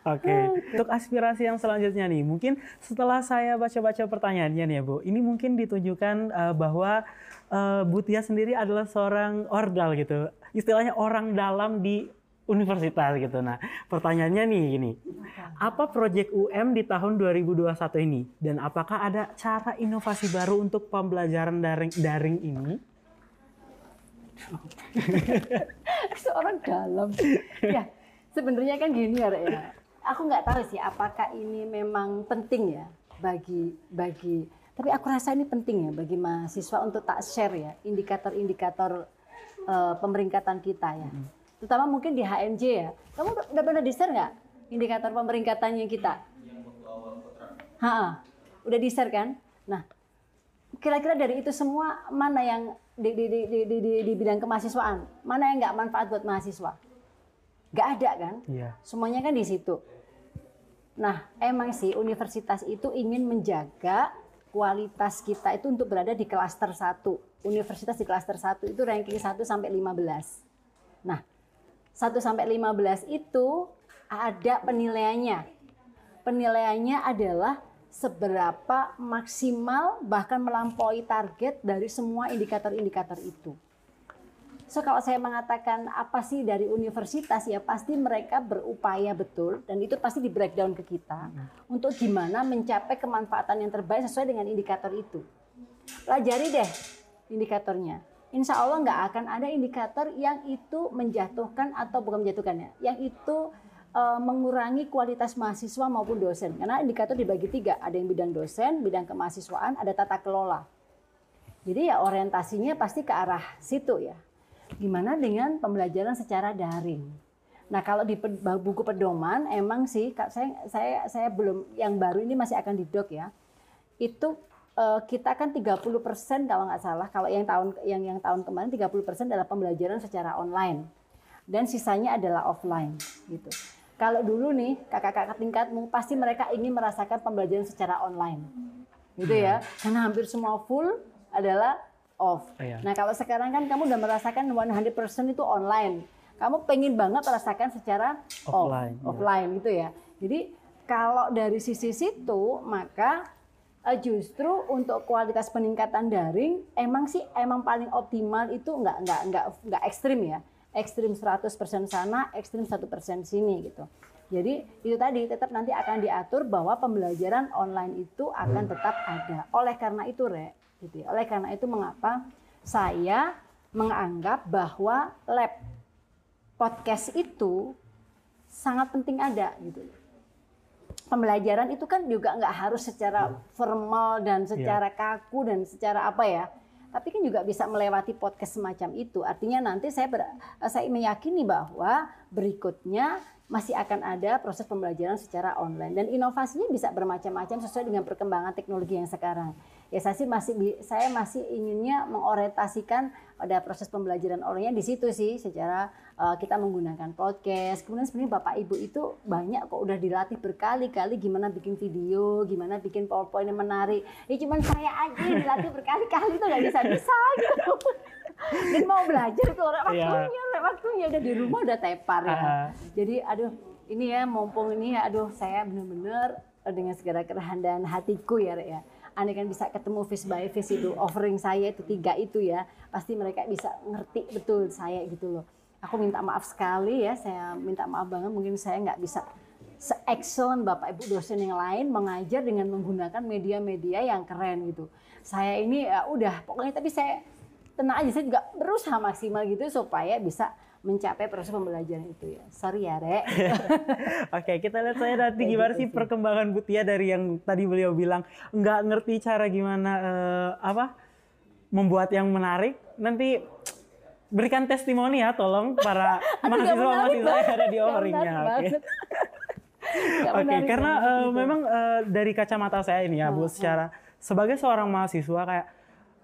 Oke, untuk aspirasi yang selanjutnya nih, mungkin setelah saya baca-baca pertanyaannya nih ya Bu, ini mungkin ditunjukkan eh, bahwa eh, Bu Tia sendiri adalah seorang ordal gitu, istilahnya orang dalam di universitas gitu. Nah, pertanyaannya nih gini, apa proyek UM di tahun 2021 ini dan apakah ada cara inovasi baru untuk pembelajaran daring daring ini? seorang dalam. ya, sebenarnya kan gini ya, ya. Aku nggak tahu sih apakah ini memang penting ya bagi bagi. Tapi aku rasa ini penting ya bagi mahasiswa untuk tak share ya indikator-indikator eh, pemeringkatan kita ya. Terutama mungkin di HMJ ya. Kamu udah, pernah di share nggak indikator pemeringkatannya kita? Ha, udah di share kan? Nah, kira-kira dari itu semua mana yang di, di, di, di, di, di- di bidang kemahasiswaan mana yang nggak manfaat buat mahasiswa nggak ada kan Iya. semuanya kan di situ nah emang sih universitas itu ingin menjaga kualitas kita itu untuk berada di klaster 1 universitas di klaster 1 itu ranking 1 sampai 15 nah 1 sampai 15 itu ada penilaiannya penilaiannya adalah seberapa maksimal bahkan melampaui target dari semua indikator-indikator itu. So kalau saya mengatakan apa sih dari universitas ya pasti mereka berupaya betul dan itu pasti di breakdown ke kita untuk gimana mencapai kemanfaatan yang terbaik sesuai dengan indikator itu. Pelajari deh indikatornya. Insya Allah nggak akan ada indikator yang itu menjatuhkan atau bukan menjatuhkan ya, yang itu eh, mengurangi kualitas mahasiswa maupun dosen. Karena indikator dibagi tiga, ada yang bidang dosen, bidang kemahasiswaan, ada tata kelola. Jadi ya orientasinya pasti ke arah situ ya. Gimana dengan pembelajaran secara daring? Nah kalau di buku pedoman emang sih saya saya saya belum yang baru ini masih akan didok ya. Itu eh, kita kan 30% kalau nggak salah kalau yang tahun yang yang tahun kemarin 30% adalah pembelajaran secara online dan sisanya adalah offline gitu. Kalau dulu nih kakak-kakak tingkatmu pasti mereka ingin merasakan pembelajaran secara online. Gitu ya. Karena hampir semua full adalah off. Iya. Nah, kalau sekarang kan kamu udah merasakan 100% itu online. kamu pengen banget merasakan secara off- Offline, ya. offline gitu ya. Jadi kalau dari sisi situ maka eh, justru untuk kualitas peningkatan daring emang sih emang paling optimal itu nggak nggak nggak nggak ekstrim ya. Ekstrim 100% sana, ekstrim 1% sini gitu. Jadi itu tadi tetap nanti akan diatur bahwa pembelajaran online itu akan tetap ada. Oleh karena itu, Rek, gitu ya. Oleh karena itu mengapa saya menganggap bahwa lab podcast itu sangat penting ada gitu. Pembelajaran itu kan juga nggak harus secara formal dan secara kaku dan secara apa ya. Tapi kan juga bisa melewati podcast semacam itu. Artinya nanti saya ber- saya meyakini bahwa berikutnya masih akan ada proses pembelajaran secara online dan inovasinya bisa bermacam-macam sesuai dengan perkembangan teknologi yang sekarang. Ya saya sih masih saya masih inginnya mengorientasikan pada proses pembelajaran online di situ sih secara uh, kita menggunakan podcast. Kemudian sebenarnya Bapak Ibu itu banyak kok udah dilatih berkali-kali gimana bikin video, gimana bikin PowerPoint yang menarik. Ya cuman saya aja yang dilatih berkali-kali tuh nggak bisa-bisa gitu. Dan mau belajar tuh orang Iya. waktunya, waktunya udah di rumah udah tepar ya. Ah. Jadi aduh ini ya mumpung ini ya aduh saya bener-bener dengan segala kerendahan hatiku ya Rek ya. Aneh kan bisa ketemu face by face itu offering saya itu tiga itu ya pasti mereka bisa ngerti betul saya gitu loh. Aku minta maaf sekali ya saya minta maaf banget mungkin saya nggak bisa se-excellent Bapak Ibu dosen yang lain mengajar dengan menggunakan media-media yang keren gitu. Saya ini ya udah pokoknya tapi saya tenang aja saya juga berusaha maksimal gitu supaya bisa mencapai proses pembelajaran itu ya. Sorry ya, Rek. Oke, kita lihat saya nanti gimana sih perkembangan Butia dari yang tadi beliau bilang nggak ngerti cara gimana eh, apa membuat yang menarik. Nanti berikan testimoni ya, tolong para Aduh, nggak mahasiswa menarik mahasiswa yang ada di offeringnya. Oke. Oke, karena gitu. memang eh, dari kacamata saya ini ya, Bu, secara sebagai seorang mahasiswa kayak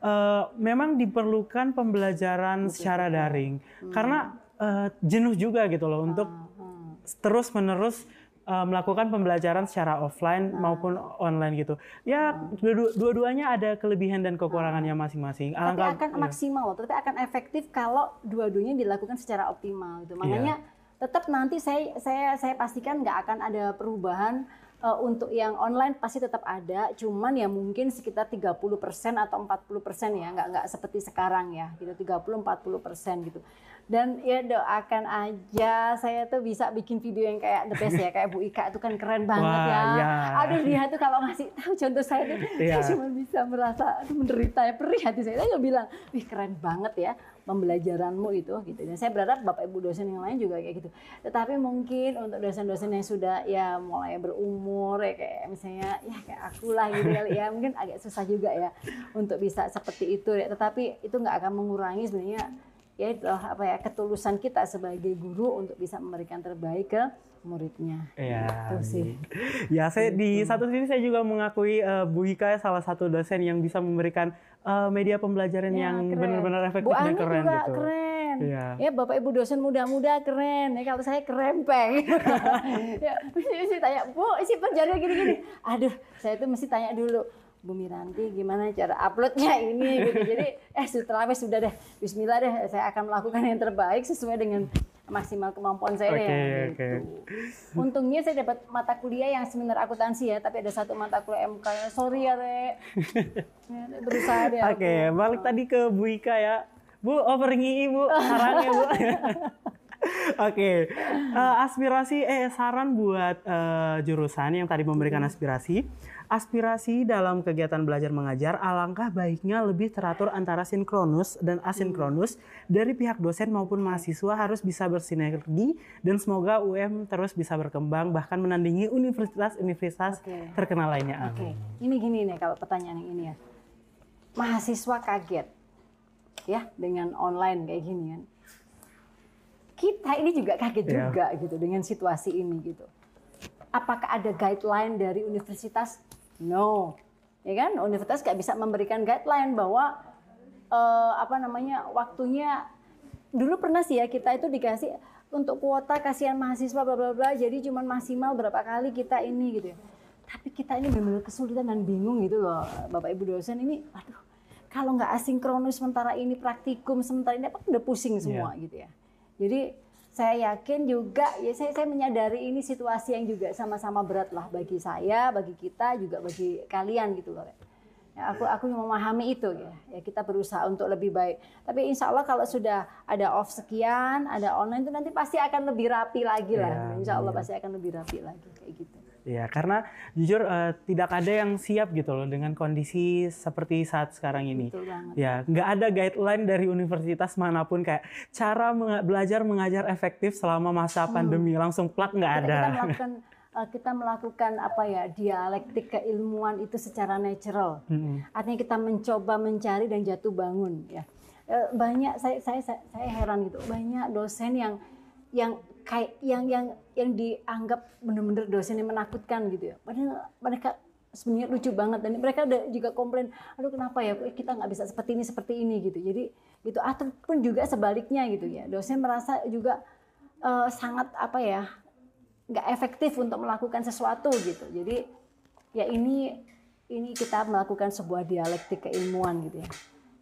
eh, memang diperlukan pembelajaran secara daring karena eh, jenuh juga gitu loh untuk Hmm. terus menerus melakukan pembelajaran secara offline Hmm. maupun online gitu. Ya dua- dua-duanya ada kelebihan dan kekurangannya masing-masing. Hmm. tapi Alangkah akan maksimal loh, tapi akan efektif kalau dua-duanya dilakukan secara optimal gitu. Makanya tetap nanti saya saya saya pastikan nggak akan ada perubahan eh, untuk yang online pasti tetap ada, cuman ya mungkin sekitar 30% atau 40% ya, nggak nggak seperti sekarang ya, gitu 30-40% gitu. Dan ya doakan aja saya tuh bisa bikin video yang kayak the best ya, kayak Bu Ika itu kan keren banget Wah, ya. ya. Aduh dia tuh kalau ngasih tahu contoh saya tuh, Iya. saya cuma bisa merasa aduh, menderita ya perih hati saya. Saya bilang, wih keren banget ya pembelajaranmu itu gitu. Dan saya berharap bapak ibu dosen yang lain juga kayak gitu. Tetapi mungkin untuk dosen-dosen yang sudah ya mulai berumur ya kayak misalnya ya kayak aku lah gitu kali ya mungkin agak susah juga ya untuk bisa seperti itu. Ya. Tetapi itu nggak akan mengurangi sebenarnya ya itu apa ya ketulusan kita sebagai guru untuk bisa memberikan terbaik ke muridnya. Iya. Itu sih. Ya, saya di satu sisi saya juga mengakui eh, Bu Hika salah satu dosen yang bisa memberikan eh, media pembelajaran Ya, yang benar-benar efektif Bu dan Ani keren juga gitu. keren. Iya. Ya Bapak Ibu dosen muda-muda keren. Ya kalau saya kerempeng. ya, mesti, mesti tanya, Bu, isi penjara gini-gini. Aduh, saya tuh mesti tanya dulu. Bu Miranti gimana cara uploadnya ini gitu. Jadi eh setelah sudah deh Bismillah deh saya akan melakukan yang terbaik sesuai dengan maksimal kemampuan saya. Oke, gitu. oke. Untungnya saya dapat mata kuliah yang seminar akuntansi ya, tapi ada satu mata kuliah MK ya. Sorry ya, Rek. Ya, berusaha deh. aku. Oke, balik tadi ke Bu Ika ya. Bu, offering II, Bu. Sarannya, Bu. Oke, Eh, aspirasi, eh saran buat eh, jurusan yang tadi memberikan aspirasi. Aspirasi dalam kegiatan belajar mengajar, alangkah baiknya lebih teratur antara sinkronus dan asinkronus dari pihak dosen maupun mahasiswa harus bisa bersinergi dan semoga UM terus bisa berkembang bahkan menandingi universitas-universitas Oke. terkenal lainnya. Oke, Amin. ini gini nih kalau pertanyaan yang ini ya. Mahasiswa kaget ya dengan online kayak gini kan. Kita ini juga kaget Iya. juga gitu dengan situasi ini gitu. Apakah ada guideline dari universitas? No. Ya kan? Universitas nggak bisa memberikan guideline bahwa eh, apa namanya waktunya dulu pernah sih ya kita itu dikasih untuk kuota kasihan mahasiswa bla bla bla jadi cuma maksimal berapa kali kita ini gitu ya. Tapi kita ini benar-benar kesulitan dan bingung gitu loh Bapak Ibu dosen ini aduh kalau nggak asinkronus sementara ini praktikum sementara ini apa udah pusing semua gitu ya. Jadi saya yakin juga ya saya saya menyadari ini situasi yang juga sama-sama berat lah bagi saya, bagi kita juga bagi kalian gitu loh. Ya, aku aku memahami itu ya. Ya kita berusaha untuk lebih baik. Tapi insya Allah kalau sudah ada off sekian, ada online itu nanti pasti akan lebih rapi lagi lah. Ya, insya Allah iya. pasti akan lebih rapi lagi kayak gitu. Ya, karena jujur eh, tidak ada yang siap gitu loh dengan kondisi seperti saat sekarang ini. Betul banget. Ya, nggak ada guideline dari universitas mana pun kayak cara menga- belajar mengajar efektif selama masa pandemi langsung plak nggak ada. kita melakukan uh, kita melakukan apa ya dialektik keilmuan itu secara natural. Mm-mm. Artinya kita mencoba mencari dan jatuh bangun ya. Eh, Banyak saya saya saya saya heran gitu. Banyak dosen yang yang kayak yang yang yang dianggap benar-benar dosen yang menakutkan gitu ya. Padahal mereka sebenarnya lucu banget dan mereka ada juga komplain, aduh kenapa ya kita nggak bisa seperti ini seperti ini gitu. Jadi gitu ataupun juga sebaliknya gitu ya. Dosen merasa juga eh, sangat apa ya nggak efektif untuk melakukan sesuatu gitu. Jadi ya ini ini kita melakukan sebuah dialektik keilmuan gitu ya.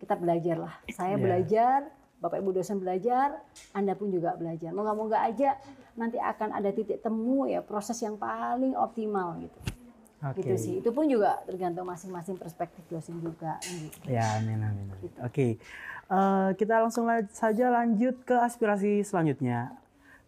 Kita belajar lah. Saya Ya. belajar, Bapak Ibu dosen belajar, Anda pun juga belajar. Moga-moga aja nanti akan ada titik temu ya proses yang paling optimal gitu. Oke. Gitu sih. Itu pun juga tergantung masing-masing perspektif dosen juga gitu. Ya, amin, amin. amin. Oke, Eh, kita langsung la- saja lanjut ke aspirasi selanjutnya.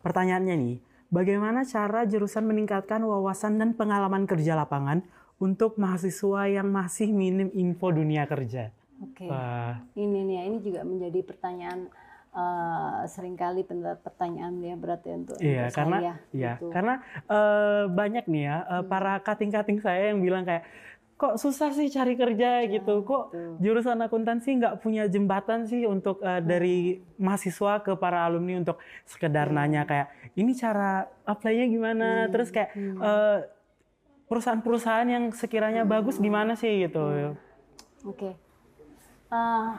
Pertanyaannya nih, bagaimana cara jurusan meningkatkan wawasan dan pengalaman kerja lapangan untuk mahasiswa yang masih minim info dunia kerja? Oke. Wah, Ini nih, ya, ini juga menjadi pertanyaan eh, sering kali pertanyaan ya berat ya untuk, Iya, untuk karena saya. iya, gitu. karena eh, banyak nih ya eh, para kating-kating saya yang bilang kayak kok susah sih cari kerja gitu, kok betul. jurusan akuntansi nggak punya jembatan sih untuk eh, dari mahasiswa ke para alumni untuk sekedar nanya kayak ini cara apply-nya gimana, terus kayak eh, perusahaan-perusahaan yang sekiranya bagus gimana sih gitu. Oke. Eh,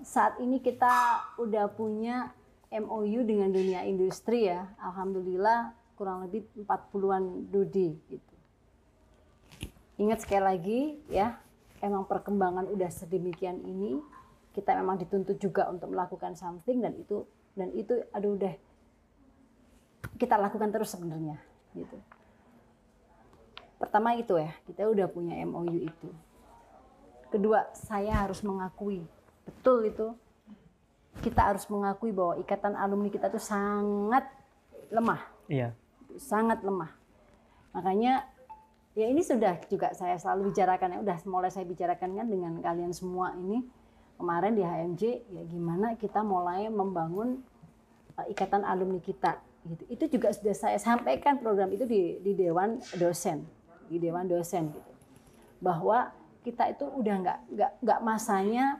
saat ini kita udah punya MOU dengan dunia industri ya. Alhamdulillah kurang lebih 40-an dudi gitu. Ingat sekali lagi ya, emang perkembangan udah sedemikian ini, kita memang dituntut juga untuk melakukan something dan itu dan itu aduh deh kita lakukan terus sebenarnya gitu. Pertama itu ya, kita udah punya MOU itu. Kedua, saya harus mengakui, betul itu. Kita harus mengakui bahwa ikatan alumni kita itu sangat lemah, Iya. sangat lemah. Makanya ya ini sudah juga saya selalu bicarakan ya, udah mulai saya bicarakan kan dengan kalian semua ini kemarin di HMJ ya gimana kita mulai membangun uh, ikatan alumni kita gitu. Itu juga sudah saya sampaikan program itu di di dewan dosen, di dewan dosen gitu. Bahwa kita itu udah nggak nggak nggak masanya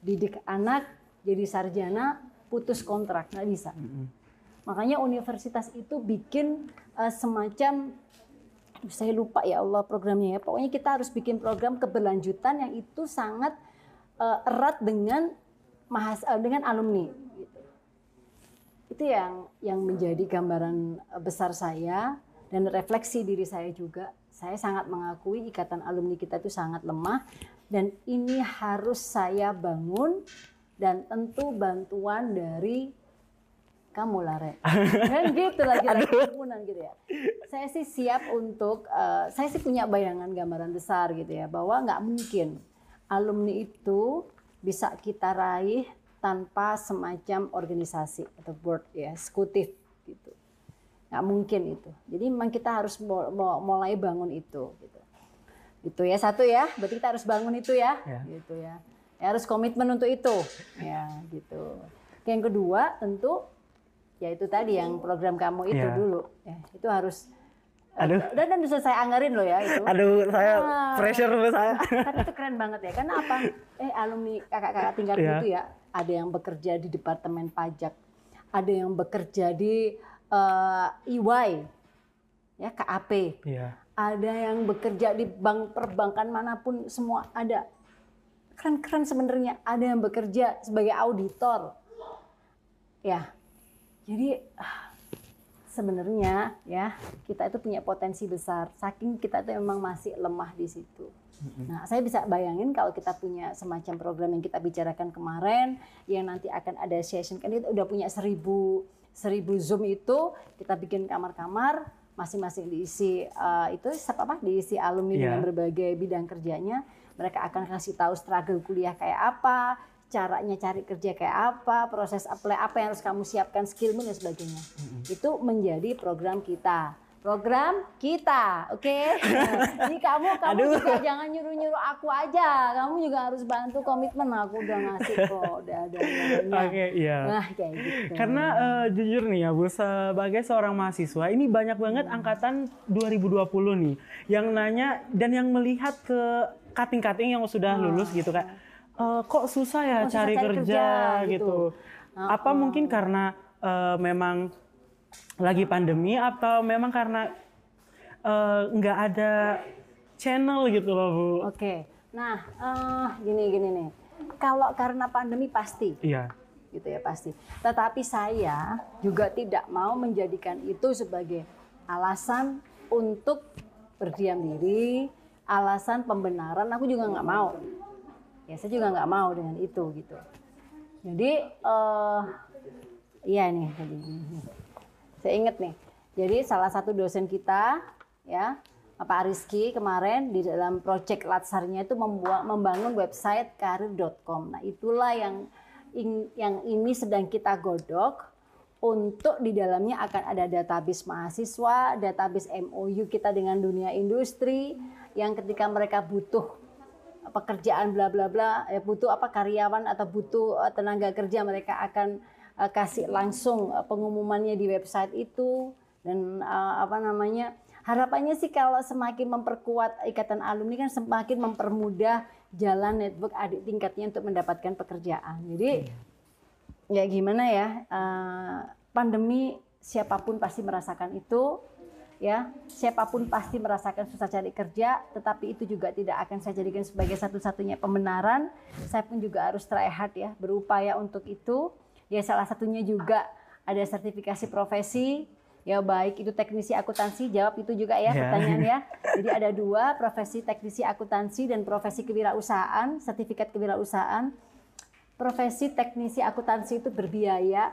didik anak jadi sarjana putus kontrak nggak bisa. Makanya universitas itu bikin uh, semacam saya lupa ya Allah programnya ya. Pokoknya kita harus bikin program keberlanjutan yang itu sangat uh, erat dengan mahas uh, dengan alumni. Gitu. Itu yang yang menjadi gambaran besar saya dan refleksi diri saya juga. Saya sangat mengakui ikatan alumni kita itu sangat lemah dan ini harus saya bangun dan tentu bantuan dari kamu Lare. kan gitu lagi lagi gitu ya. Saya sih siap untuk, eh, saya sih punya bayangan gambaran besar gitu ya, bahwa nggak mungkin alumni itu bisa kita raih tanpa semacam organisasi atau board ya, eksekutif gitu. Nggak mungkin itu. Jadi memang kita harus mulai bangun itu gitu. Gitu ya satu ya, berarti kita harus bangun itu ya, Ya. gitu ya. Ya, harus komitmen untuk itu, ya gitu. Yang kedua tentu ya itu tadi yang program kamu itu Ya. dulu, ya itu harus. Aduh. Dan dan bisa saya anggarin loh ya itu. Aduh, saya Ah. pressure saya. Tapi itu keren banget ya. Karena apa? Eh alumni kakak-kakak tingkat Iya. itu ya, ada yang bekerja di departemen pajak, ada yang bekerja di eh, EY, ya KAP, Iya. ada yang bekerja di bank perbankan mana pun semua ada. Keren-keren sebenarnya. Ada yang bekerja sebagai auditor. Ya. Jadi ah, sebenarnya ya kita itu punya potensi besar. Saking kita itu memang masih lemah di situ. Nah, saya bisa bayangin kalau kita punya semacam program yang kita bicarakan kemarin, yang nanti akan ada session, kan kita udah punya seribu, seribu Zoom itu, kita bikin kamar-kamar, masing-masing diisi uh, itu apa diisi alumni Yeah. dengan berbagai bidang kerjanya. Mereka akan kasih tahu struggle kuliah kayak apa, caranya cari kerja kayak apa, proses apply apa yang harus kamu siapkan, skillmu dan sebagainya. Itu menjadi program kita. Program kita, oke? Nah, Jadi kamu kamu Aduh. juga jangan nyuruh-nyuruh aku aja. Kamu juga harus bantu komitmen aku udah ngasih kok, udah ada. Oke, iya. Nah, kayak gitu. Karena eh, jujur nih ya Bu, sebagai seorang mahasiswa, ini banyak banget angkatan 2020 nih yang nanya dan yang melihat ke kating-kating yang sudah lulus gitu kan. "Eh, kok susah ya Kok susah cari, cari kerja, kerja, gitu. gitu. Apa mungkin karena eh, memang lagi pandemi atau memang karena eh, nggak ada channel gitu loh Bu? Oke. Nah, eh, gini gini nih. Kalau karena pandemi pasti Iya. gitu ya pasti. Tetapi saya juga tidak mau menjadikan itu sebagai alasan untuk berdiam diri, alasan pembenaran. Aku juga nggak mau. Ya saya juga nggak mau dengan itu gitu. Jadi, eh iya nih tadi. Saya ingat nih. Jadi salah satu dosen kita ya Pak Rizky kemarin di dalam proyek Latsarnya itu membuat membangun website karir.com. Nah, itulah yang yang ini sedang kita godok untuk di dalamnya akan ada database mahasiswa, database MOU kita dengan dunia industri yang ketika mereka butuh pekerjaan bla bla bla eh, butuh apa karyawan atau butuh eh, tenaga kerja mereka akan eh, kasih langsung eh, pengumumannya di website itu. Dan eh, apa namanya harapannya sih kalau semakin memperkuat ikatan alumni kan semakin mempermudah jalan network adik tingkatnya untuk mendapatkan pekerjaan. Jadi ya gimana ya eh, pandemi siapa pun pasti merasakan itu ya. Siapa pun pasti merasakan susah cari kerja tetapi itu juga tidak akan saya jadikan sebagai satu-satunya pembenaran. Saya pun juga harus try hard ya berupaya untuk itu ya salah satunya juga ada sertifikasi profesi. Ya baik itu teknisi akuntansi jawab itu juga ya Ya. pertanyaan ya jadi ada dua profesi teknisi akuntansi dan profesi kewirausahaan sertifikat kewirausahaan. Profesi teknisi akuntansi itu berbiaya.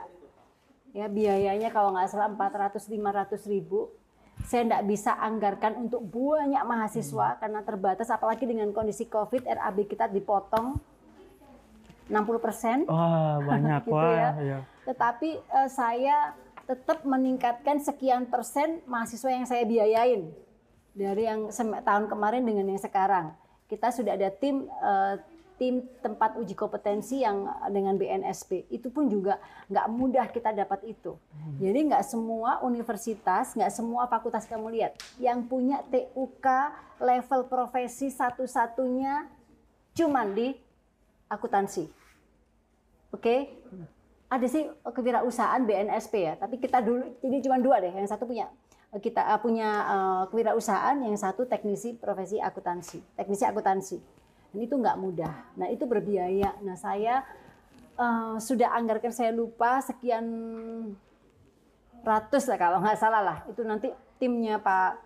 Ya biayanya kalau nggak salah 400 500 ribu. Saya tidak bisa anggarkan untuk banyak mahasiswa karena terbatas apalagi dengan kondisi covid RAB kita dipotong 60 persen Wah, banyak Gitu wah. ya. iya. tetapi eh, saya tetap meningkatkan sekian persen mahasiswa yang saya biayain dari yang tahun kemarin dengan yang sekarang. Kita sudah ada tim eh, tim tempat uji kompetensi yang dengan BNSP. Itu pun juga nggak mudah kita dapat itu. Jadi nggak semua universitas, nggak semua fakultas kamu lihat yang punya TUK level profesi satu-satunya cuman di akuntansi. Oke, ada sih kewirausahaan BNSP ya, tapi kita dulu jadi cuma dua deh. Yang satu punya kita uh, punya uh, kewirausahaan, yang satu teknisi profesi akuntansi, teknisi akuntansi. Dan itu nggak mudah. Nah itu berbiaya. Nah saya uh, sudah anggarkan saya lupa sekian ratus lah kalau nggak salah lah. Itu nanti timnya Pak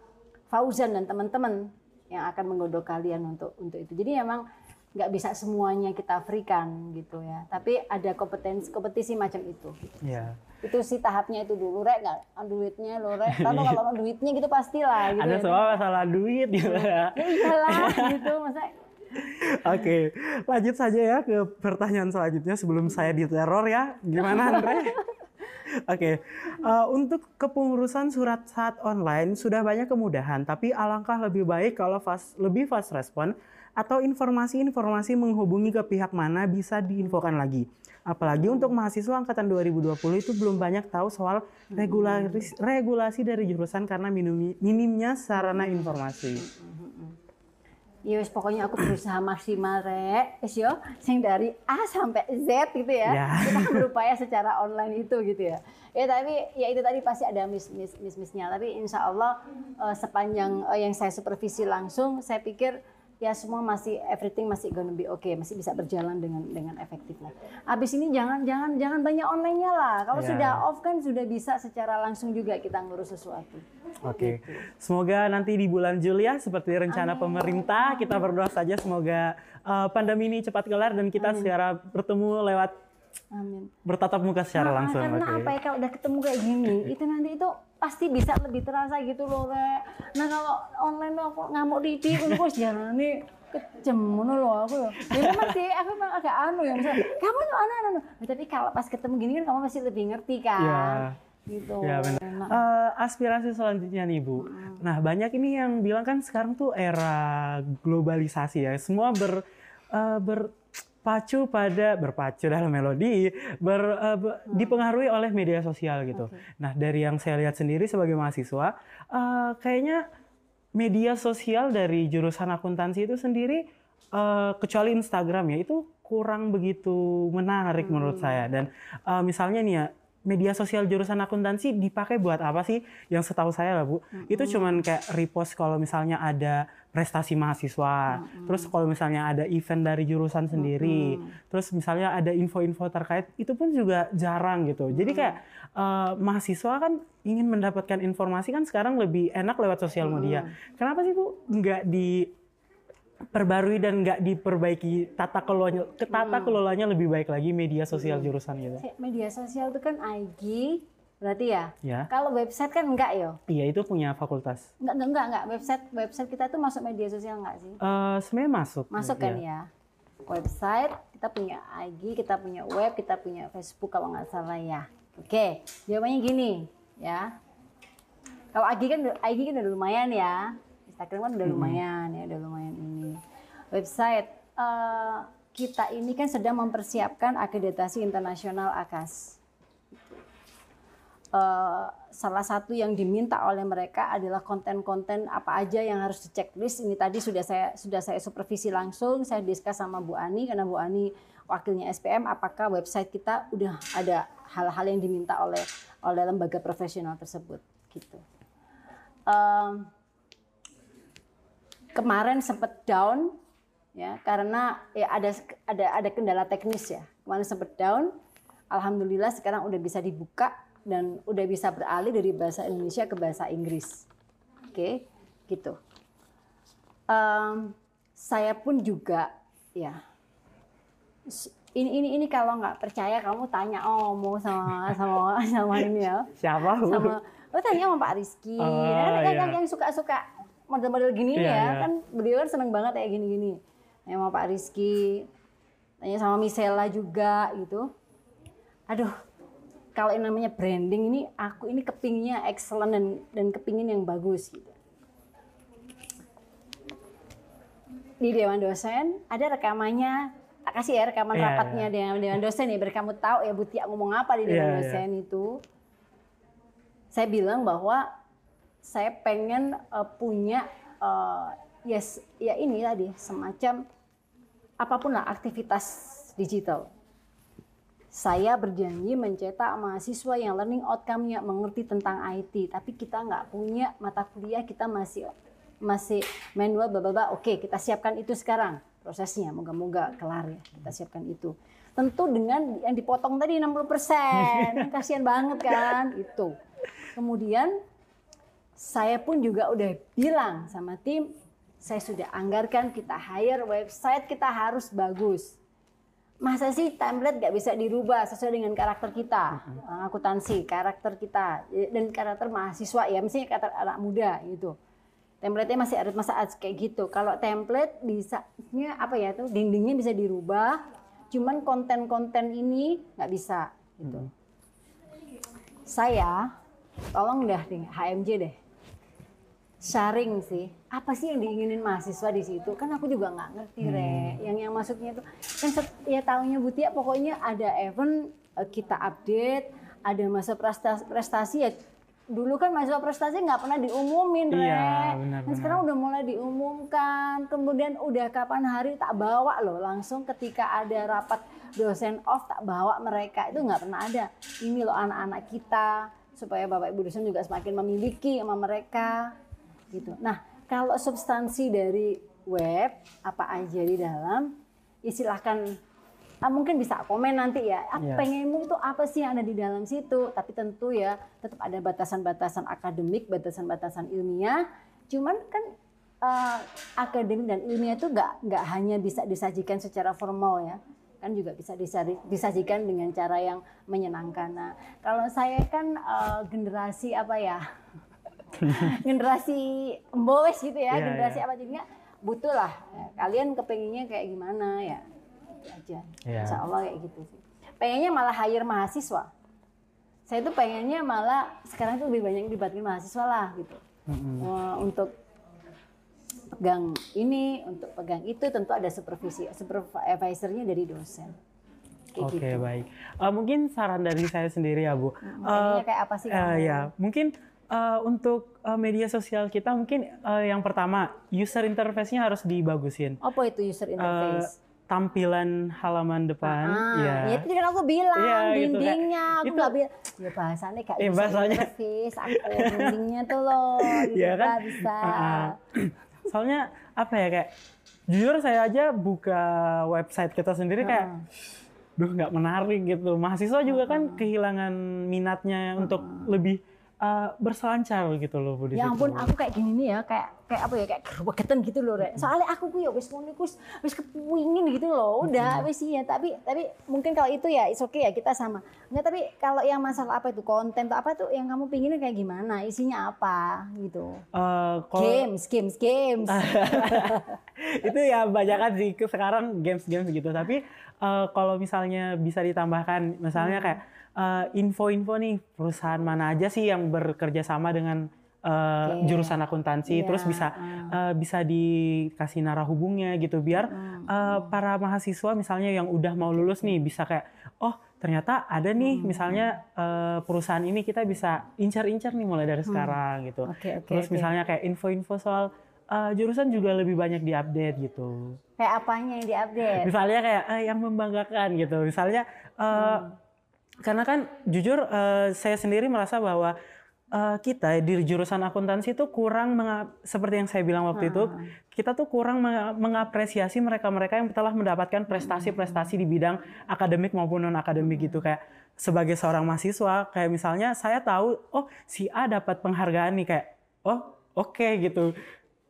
Fauzan dan teman-teman yang akan menggodok kalian untuk untuk itu. Jadi memang nggak bisa semuanya kita freekan gitu ya. Tapi ada kompetensi kompetisi macam itu. Iya. Itu sih tahapnya itu dulu rek nggak duitnya lo rek. Kalau kalau duitnya gitu pastilah gitu. Ada ya. soal masalah duit gitu ya. Ya iyalah gitu masa Oke, lanjut saja ya ke pertanyaan selanjutnya sebelum saya diteror ya. Gimana Andre? Oke, eh, untuk kepengurusan surat saat online sudah banyak kemudahan, tapi alangkah lebih baik kalau fast, lebih fast respon atau informasi-informasi menghubungi ke pihak mana bisa diinfokan lagi. Apalagi untuk mahasiswa angkatan 2020 itu belum banyak tahu soal regulasi, regulasi dari jurusan karena minimi- minimnya sarana informasi. Ya wis pokoknya aku berusaha maksimal rek, wis yo, sing dari A sampai Z gitu ya. Ya. Kita berupaya secara online itu gitu ya. Ya tapi ya itu tadi pasti ada miss miss miss missnya. Tapi insya Allah eh, sepanjang eh, yang saya supervisi langsung, saya pikir ya semua masih everything masih gonna be okay, masih bisa berjalan dengan dengan efektif lah. Abis ini jangan jangan jangan banyak online-nya lah. Kalau Ya. sudah off kan sudah bisa secara langsung juga kita ngurus sesuatu. Oke, semoga nanti di bulan Juli ya seperti rencana pemerintah kita berdoa saja semoga uh, pandemi ini cepat kelar dan kita secara bertemu lewat Amin. bertatap muka secara Nah, langsung. Karena Oke. apa ya kalau udah ketemu kayak gini, itu nanti itu pasti bisa lebih terasa gitu loh, Rek. Nah kalau online tuh aku ngamuk di aku jalan nih kejem ngono loh aku ya. Ya memang sih aku memang agak anu ya misalnya kamu tuh anu anu. Nah, tapi kalau pas ketemu gini kan kamu pasti lebih ngerti kan. Ya. Gitu. Ya benar. Eh, aspirasi selanjutnya nih Bu. Nah banyak ini yang bilang kan sekarang tuh era globalisasi ya. Semua ber eh, berpacu pada berpacu dalam melodi, ber, eh, be- dipengaruhi oleh media sosial gitu. Nah dari yang saya lihat sendiri sebagai mahasiswa, eh, kayaknya media sosial dari jurusan akuntansi itu sendiri eh, kecuali Instagram ya itu kurang begitu menarik menurut saya. Dan eh, misalnya nih ya media sosial jurusan akuntansi dipakai buat apa sih? Yang setahu saya lah bu. Itu cuman kayak repost kalau misalnya ada prestasi mahasiswa. Terus kalau misalnya ada event dari jurusan sendiri. Terus misalnya ada info-info terkait itu pun juga jarang gitu. Jadi kayak eh, mahasiswa kan ingin mendapatkan informasi kan sekarang lebih enak lewat sosial media. Kenapa sih bu nggak di perbarui dan nggak diperbaiki tata kelolanya ke tata kelolanya lebih baik lagi media sosial jurusan gitu media sosial itu kan IG berarti ya. ya Kalau website kan enggak yo. iya itu punya fakultas Enggak enggak enggak, enggak. website website kita tuh masuk media sosial enggak sih? Eh sebenarnya masuk Masuk kan Iya. ya. Website, kita punya IG, kita punya web, kita punya Facebook kalau nggak salah ya. Oke, jawabannya gini ya. Kalau IG kan IG kan udah lumayan ya. Instagram kan udah lumayan ya, udah lumayan ini. Website eh, kita ini kan sedang mempersiapkan akreditasi internasional AKAS. Eh, salah satu yang diminta oleh mereka adalah konten-konten apa aja yang harus di checklist. Ini tadi sudah saya sudah saya supervisi langsung, saya diskus sama Bu Ani karena Bu Ani wakilnya SPM apakah website kita udah ada hal-hal yang diminta oleh oleh lembaga profesional tersebut gitu. Em, kemarin sempat down ya karena ya ada ada ada kendala teknis ya. Kemarin sempat down. Alhamdulillah sekarang udah bisa dibuka dan udah bisa beralih dari bahasa Indonesia ke bahasa Inggris. Oke, gitu. Em, saya pun juga ya ini ini ini kalau nggak percaya kamu tanya oh mau sama sama sama ini ya siapa sama lo tanya sama Pak Rizky Oh, kan yang, iya. yang, yang suka-suka model-model gini Iya, ya iya. kan beliau kan seneng banget kayak gini-gini. Tanya sama Pak Rizky tanya sama Misela juga gitu. Aduh kalau yang namanya branding ini aku ini kepinginnya excellent dan dan kepingin yang bagus gitu. Di Dewan Dosen ada rekamannya. Tak kasih ya rekaman Iya, rapatnya Dewan, Dewan Dosen ya biar kamu tahu ya Butia ngomong apa di Dewan Iya, iya. Dosen itu. Saya bilang bahwa saya pengen eh, punya eh, yes ya ini tadi semacam apa pun lah aktivitas digital. Saya berjanji mencetak mahasiswa yang learning outcome-nya mengerti tentang IT, tapi kita nggak punya mata kuliah, kita masih masih manual bla Oke, kita siapkan itu sekarang prosesnya. Moga-moga kelar ya. Kita siapkan itu. Tentu dengan yang dipotong tadi 60%. Kasihan banget kan itu. Kemudian saya pun juga udah bilang sama tim, saya sudah anggarkan kita hire website kita harus bagus. Masa sih template gak bisa dirubah sesuai dengan karakter kita, orang akuntansi, karakter kita dan karakter mahasiswa ya, misalnya karakter anak muda gitu. Template-nya masih ada masa kayak gitu. Kalau template bisa apa ya tuh dindingnya bisa dirubah, cuman konten-konten ini nggak bisa gitu. Saya tolong dah deh HMJ deh sharing sih. Apa sih yang diinginin mahasiswa di situ? Kan aku juga nggak ngerti re. Yang yang masuknya itu kan ya tahunya Butia pokoknya ada event eh, kita update ada masa prestasi, prestasi ya dulu kan mahasiswa prestasi nggak pernah diumumin re. Iya, benar, Dan sekarang udah mulai diumumkan kemudian udah kapan hari tak bawa loh. Langsung ketika ada rapat dosen off tak bawa mereka. Itu nggak pernah ada. Ini loh anak-anak kita supaya bapak ibu dosen juga semakin memiliki sama mereka gitu nah kalau substansi dari web apa aja di dalam, silahkan ah, mungkin bisa komen nanti ya. Ah, Iya. Pengenmu itu apa sih yang ada di dalam situ? Tapi tentu ya tetap ada batasan-batasan akademik, batasan-batasan ilmiah. Cuman kan eh, akademik dan ilmiah itu nggak nggak hanya bisa disajikan secara formal ya kan juga bisa disajikan dengan cara yang menyenangkan. Nah, kalau saya kan eh, generasi apa ya? generasi boys gitu ya, Iya, generasi iya. apa jadinya butuh lah. Kalian kepenginnya kayak gimana ya? Itu aja. Iya. Insya Allah kayak gitu sih. Pengennya malah hire mahasiswa. Saya tuh pengennya malah sekarang tuh lebih banyak dibatkan mahasiswa lah gitu. Mm-mm. Eh, untuk pegang ini, untuk pegang itu tentu ada supervisi, supervisornya dari dosen. Oke gitu. baik. Eh, mungkin saran dari saya sendiri ya Bu. Eh, kayak apa sih kamu? ya mungkin eh, untuk eh, media sosial kita mungkin eh, yang pertama user interface-nya harus dibagusin. Apa itu user interface? Tampilan halaman depan, ah, ya. ya itu kan aku bilang gitu, kayak- dindingnya, aku itu- nggak bilang. Ya bahasanya kayak user bahasanya. interface, aku dindingnya tuh loh, gitu Iya kan? bisa. Ah, Soalnya apa ya kayak jujur saya aja buka website kita sendiri kayak duh nggak menarik gitu. Mahasiswa juga kan kehilangan minatnya untuk lebih eh, berselancar gitu loh Bu di Ya ampun, aku kayak gini nih ya, kayak kayak apa ya, kayak gerbegetan gitu loh, Rek. Soalnya aku ku ya wis ngono wis wis kepingin gitu loh. Udah wis iya, tapi tapi mungkin kalau itu ya it's okay ya kita sama. Enggak, tapi kalau yang masalah apa itu konten atau apa tuh yang kamu pinginnya kayak gimana? Isinya apa gitu. Eh, kalau Games, games, games. itu ya banyakan sih ke- sekarang games-games gitu tapi eh, kalau misalnya bisa ditambahkan misalnya Hmm. eh, info-info nih perusahaan mana aja sih yang bekerja sama dengan eh, Oke. jurusan akuntansi Iya, terus bisa eh, bisa dikasih narah hubungnya gitu biar Hmm. eh, para mahasiswa misalnya yang udah mau lulus nih bisa kayak oh ternyata ada nih Hmm. misalnya eh, perusahaan ini kita bisa incar-incar nih mulai dari sekarang gitu Hmm. Oke, oke, terus oke. misalnya kayak info-info soal uh, jurusan juga lebih banyak diupdate gitu. Kayak apanya yang diupdate? Misalnya kayak eh, yang membanggakan gitu. Misalnya uh, Hmm. Karena kan jujur uh, saya sendiri merasa bahwa uh, kita di jurusan akuntansi itu kurang seperti yang saya bilang waktu itu Hmm. kita tuh kurang menga- mengapresiasi mereka-mereka yang telah mendapatkan prestasi-prestasi di bidang akademik maupun non akademik gitu kayak sebagai seorang mahasiswa kayak misalnya saya tahu oh si A dapat penghargaan nih kayak oh oke gitu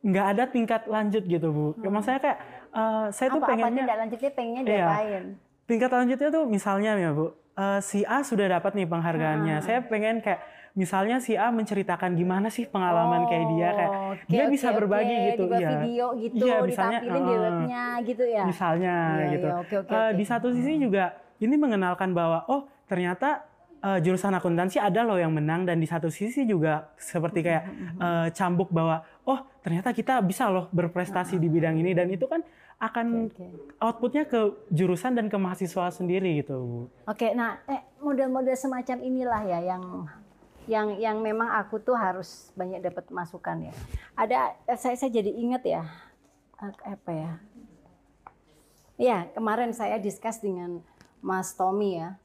nggak ada tingkat lanjut gitu bu Ya, maksudnya kayak eh, saya tuh apa apa pengennya tidak lanjutnya pengennya Iya. diapain? tingkat lanjutnya tuh misalnya ya bu eh, si A sudah dapat nih penghargaannya. Saya pengen kayak misalnya si A menceritakan gimana sih pengalaman kayak dia kayak Oh, oke, dia oke, bisa berbagi oke. gitu dibuat ya video gitu Iya, misalnya, ditampilin di eh, webnya gitu ya? misalnya Iya, gitu. iya, oke, oke, Eh, oke. di satu sisi juga ini mengenalkan bahwa oh ternyata eh, jurusan akuntansi ada loh yang menang dan di satu sisi juga seperti kayak eh, cambuk bahwa oh ternyata kita bisa loh berprestasi di bidang ini. Dan itu kan akan Oke. outputnya ke jurusan dan ke mahasiswa sendiri gitu Bu. Oke, nah eh, model-model semacam inilah ya yang yang yang memang aku tuh harus banyak dapat masukan ya. Ada eh, saya saya jadi ingat ya eh, apa ya? Ya kemarin saya discuss dengan Mas Tommy ya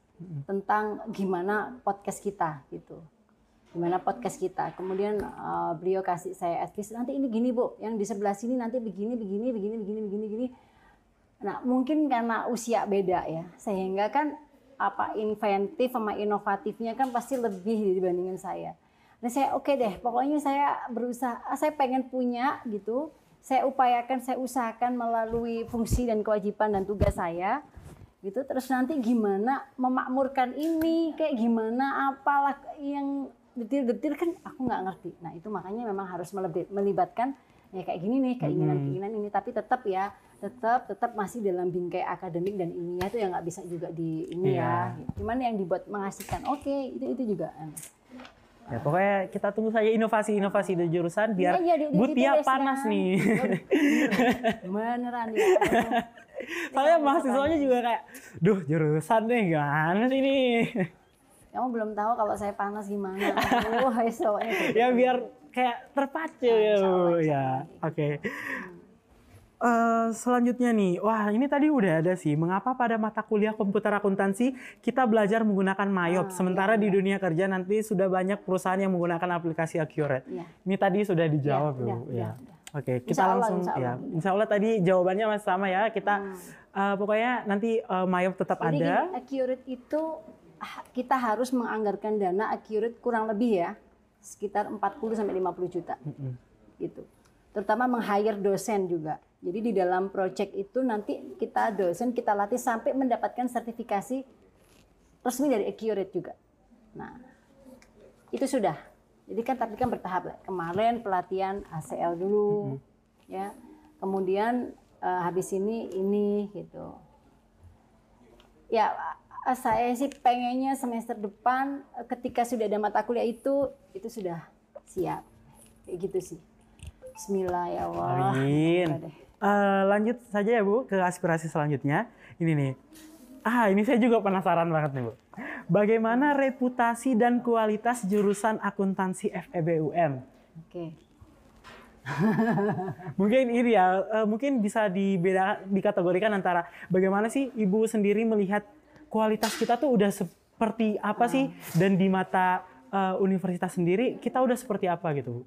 tentang gimana podcast kita gitu. Gimana podcast kita. Kemudian eh, beliau kasih saya advice nanti ini gini bu, yang di sebelah sini nanti begini begini begini begini begini begini. Nah, mungkin karena usia beda ya, sehingga kan apa inventif sama inovatifnya kan pasti lebih dibandingkan saya. Nah, saya oke deh, pokoknya saya berusaha, ah, saya pengen punya gitu. Saya upayakan, saya usahakan melalui fungsi dan kewajiban dan tugas saya gitu. Terus nanti gimana memakmurkan ini, kayak gimana apalah yang detil-detil kan aku nggak ngerti. Nah, itu makanya memang harus melibatkan ya kayak gini nih keinginan-keinginan ini tapi tetap ya tetap tetap masih dalam bingkai akademik dan ilmiah itu yang nggak bisa juga di ini ya cuman yang dibuat mengasihkan oke itu itu juga. Ya pokoknya kita tunggu saja inovasi-inovasi di jurusan biar Iya, iya, di- di Bu situ Tia deh panas nih. beneran ya Soalnya mahasiswanya juga kayak, duh jurusan nih gimana sih ini? Kamu belum tahu kalau saya panas gimana wah gitu. ya biar kayak terpacu ya insya Allah, Bu. insya Ya, oke. Eh, selanjutnya nih, wah ini tadi udah ada sih. Mengapa pada mata kuliah komputer akuntansi kita belajar menggunakan Mayop, Ah, sementara iya, di dunia kerja nanti sudah banyak perusahaan yang menggunakan aplikasi Accurate. Iya. Ini tadi sudah dijawab Iya, Bu. udah, ya. udah. Oke, kita Insya Allah, langsung insya Allah. ya. Insya Allah tadi jawabannya masih sama ya. Kita eh, pokoknya nanti eh, Mayop tetap Hmm. Jadi ada. gini, accurate itu kita harus menganggarkan dana accurate kurang lebih ya sekitar 40 sampai 50 juta. Gitu. Terutama meng-hire dosen juga. Jadi di dalam project itu nanti kita dosen kita latih sampai mendapatkan sertifikasi resmi dari accurate juga. Nah, itu sudah. Jadi kan tapi kan bertahap. Kemarin pelatihan ACL dulu ya. Kemudian eh, habis ini ini gitu ya saya sih pengennya semester depan eh, ketika sudah ada mata kuliah itu itu sudah siap kayak gitu sih Bismillah ya Allah Amin. Eh, lanjut saja ya Bu ke aspirasi selanjutnya. Ini nih. Ah, ini saya juga penasaran banget nih Bu. Bagaimana reputasi dan kualitas jurusan akuntansi FEBUM? oke Mungkin ini ya, eh, mungkin bisa dibeda dikategorikan antara bagaimana sih Ibu sendiri melihat kualitas kita tuh udah seperti apa sih? Dan di mata eh, universitas sendiri kita udah seperti apa gitu Bu?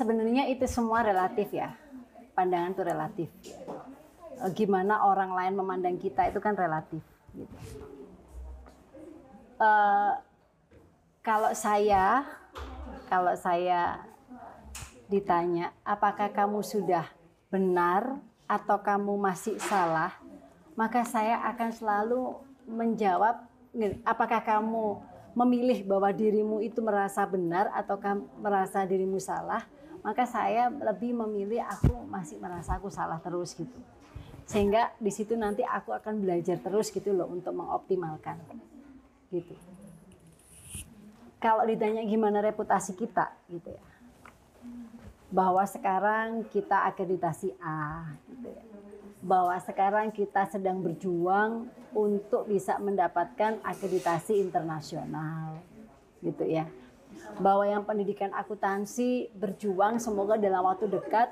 sebenarnya itu semua relatif ya. Pandangan itu relatif. Eh, gimana orang lain memandang kita itu kan relatif gitu. Eh, kalau saya kalau saya ditanya apakah kamu sudah benar atau kamu masih salah maka saya akan selalu menjawab apakah kamu memilih bahwa dirimu itu merasa benar atau kamu merasa dirimu salah? Maka saya lebih memilih aku masih merasa aku salah terus gitu. Sehingga di situ nanti aku akan belajar terus gitu loh untuk mengoptimalkan gitu. Kalau ditanya gimana reputasi kita gitu ya. Bahwa sekarang kita akreditasi A gitu ya. Bahwa sekarang kita sedang berjuang untuk bisa mendapatkan akreditasi internasional gitu ya bahwa yang pendidikan akuntansi berjuang semoga dalam waktu dekat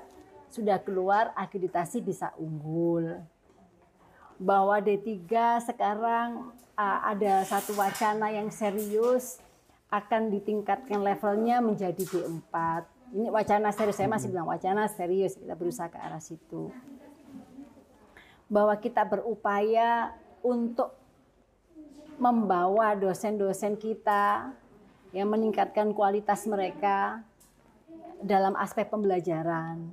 sudah keluar akreditasi bisa unggul bahwa D3 sekarang uh, ada satu wacana yang serius akan ditingkatkan levelnya menjadi D4. Ini wacana serius, saya masih bilang wacana serius, kita berusaha ke arah situ. Bahwa kita berupaya untuk membawa dosen-dosen kita yang meningkatkan kualitas mereka dalam aspek pembelajaran.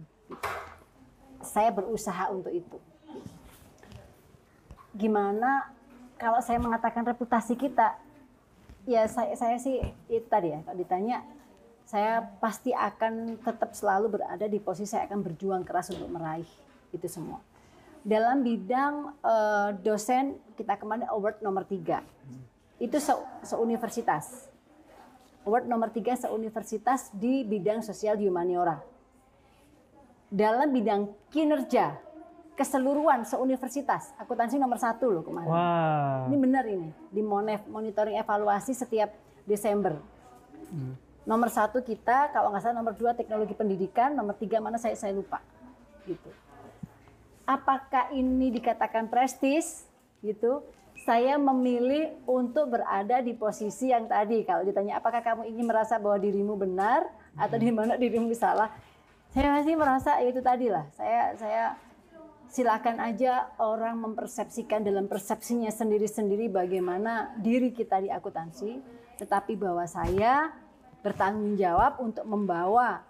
Saya berusaha untuk itu. Gimana kalau saya mengatakan reputasi kita? Ya saya saya sih itu tadi ya kalau ditanya saya pasti akan tetap selalu berada di posisi saya akan berjuang keras untuk meraih itu semua dalam bidang eh, dosen kita kemarin award nomor tiga itu se seuniversitas award nomor tiga seuniversitas di bidang sosial humaniora dalam bidang kinerja keseluruhan seuniversitas akuntansi nomor satu loh kemarin Wah. ini benar ini di Monef monitoring evaluasi setiap Desember. Nomor satu kita, kalau nggak salah nomor dua teknologi pendidikan, nomor tiga mana saya saya lupa. Gitu. Apakah ini dikatakan prestis? Gitu. Saya memilih untuk berada di posisi yang tadi. Kalau ditanya apakah kamu ingin merasa bahwa dirimu benar atau di mana dirimu salah? Saya masih merasa itu tadi lah. Saya saya silakan aja orang mempersepsikan dalam persepsinya sendiri-sendiri bagaimana diri kita di akuntansi, tetapi bahwa saya bertanggung jawab untuk membawa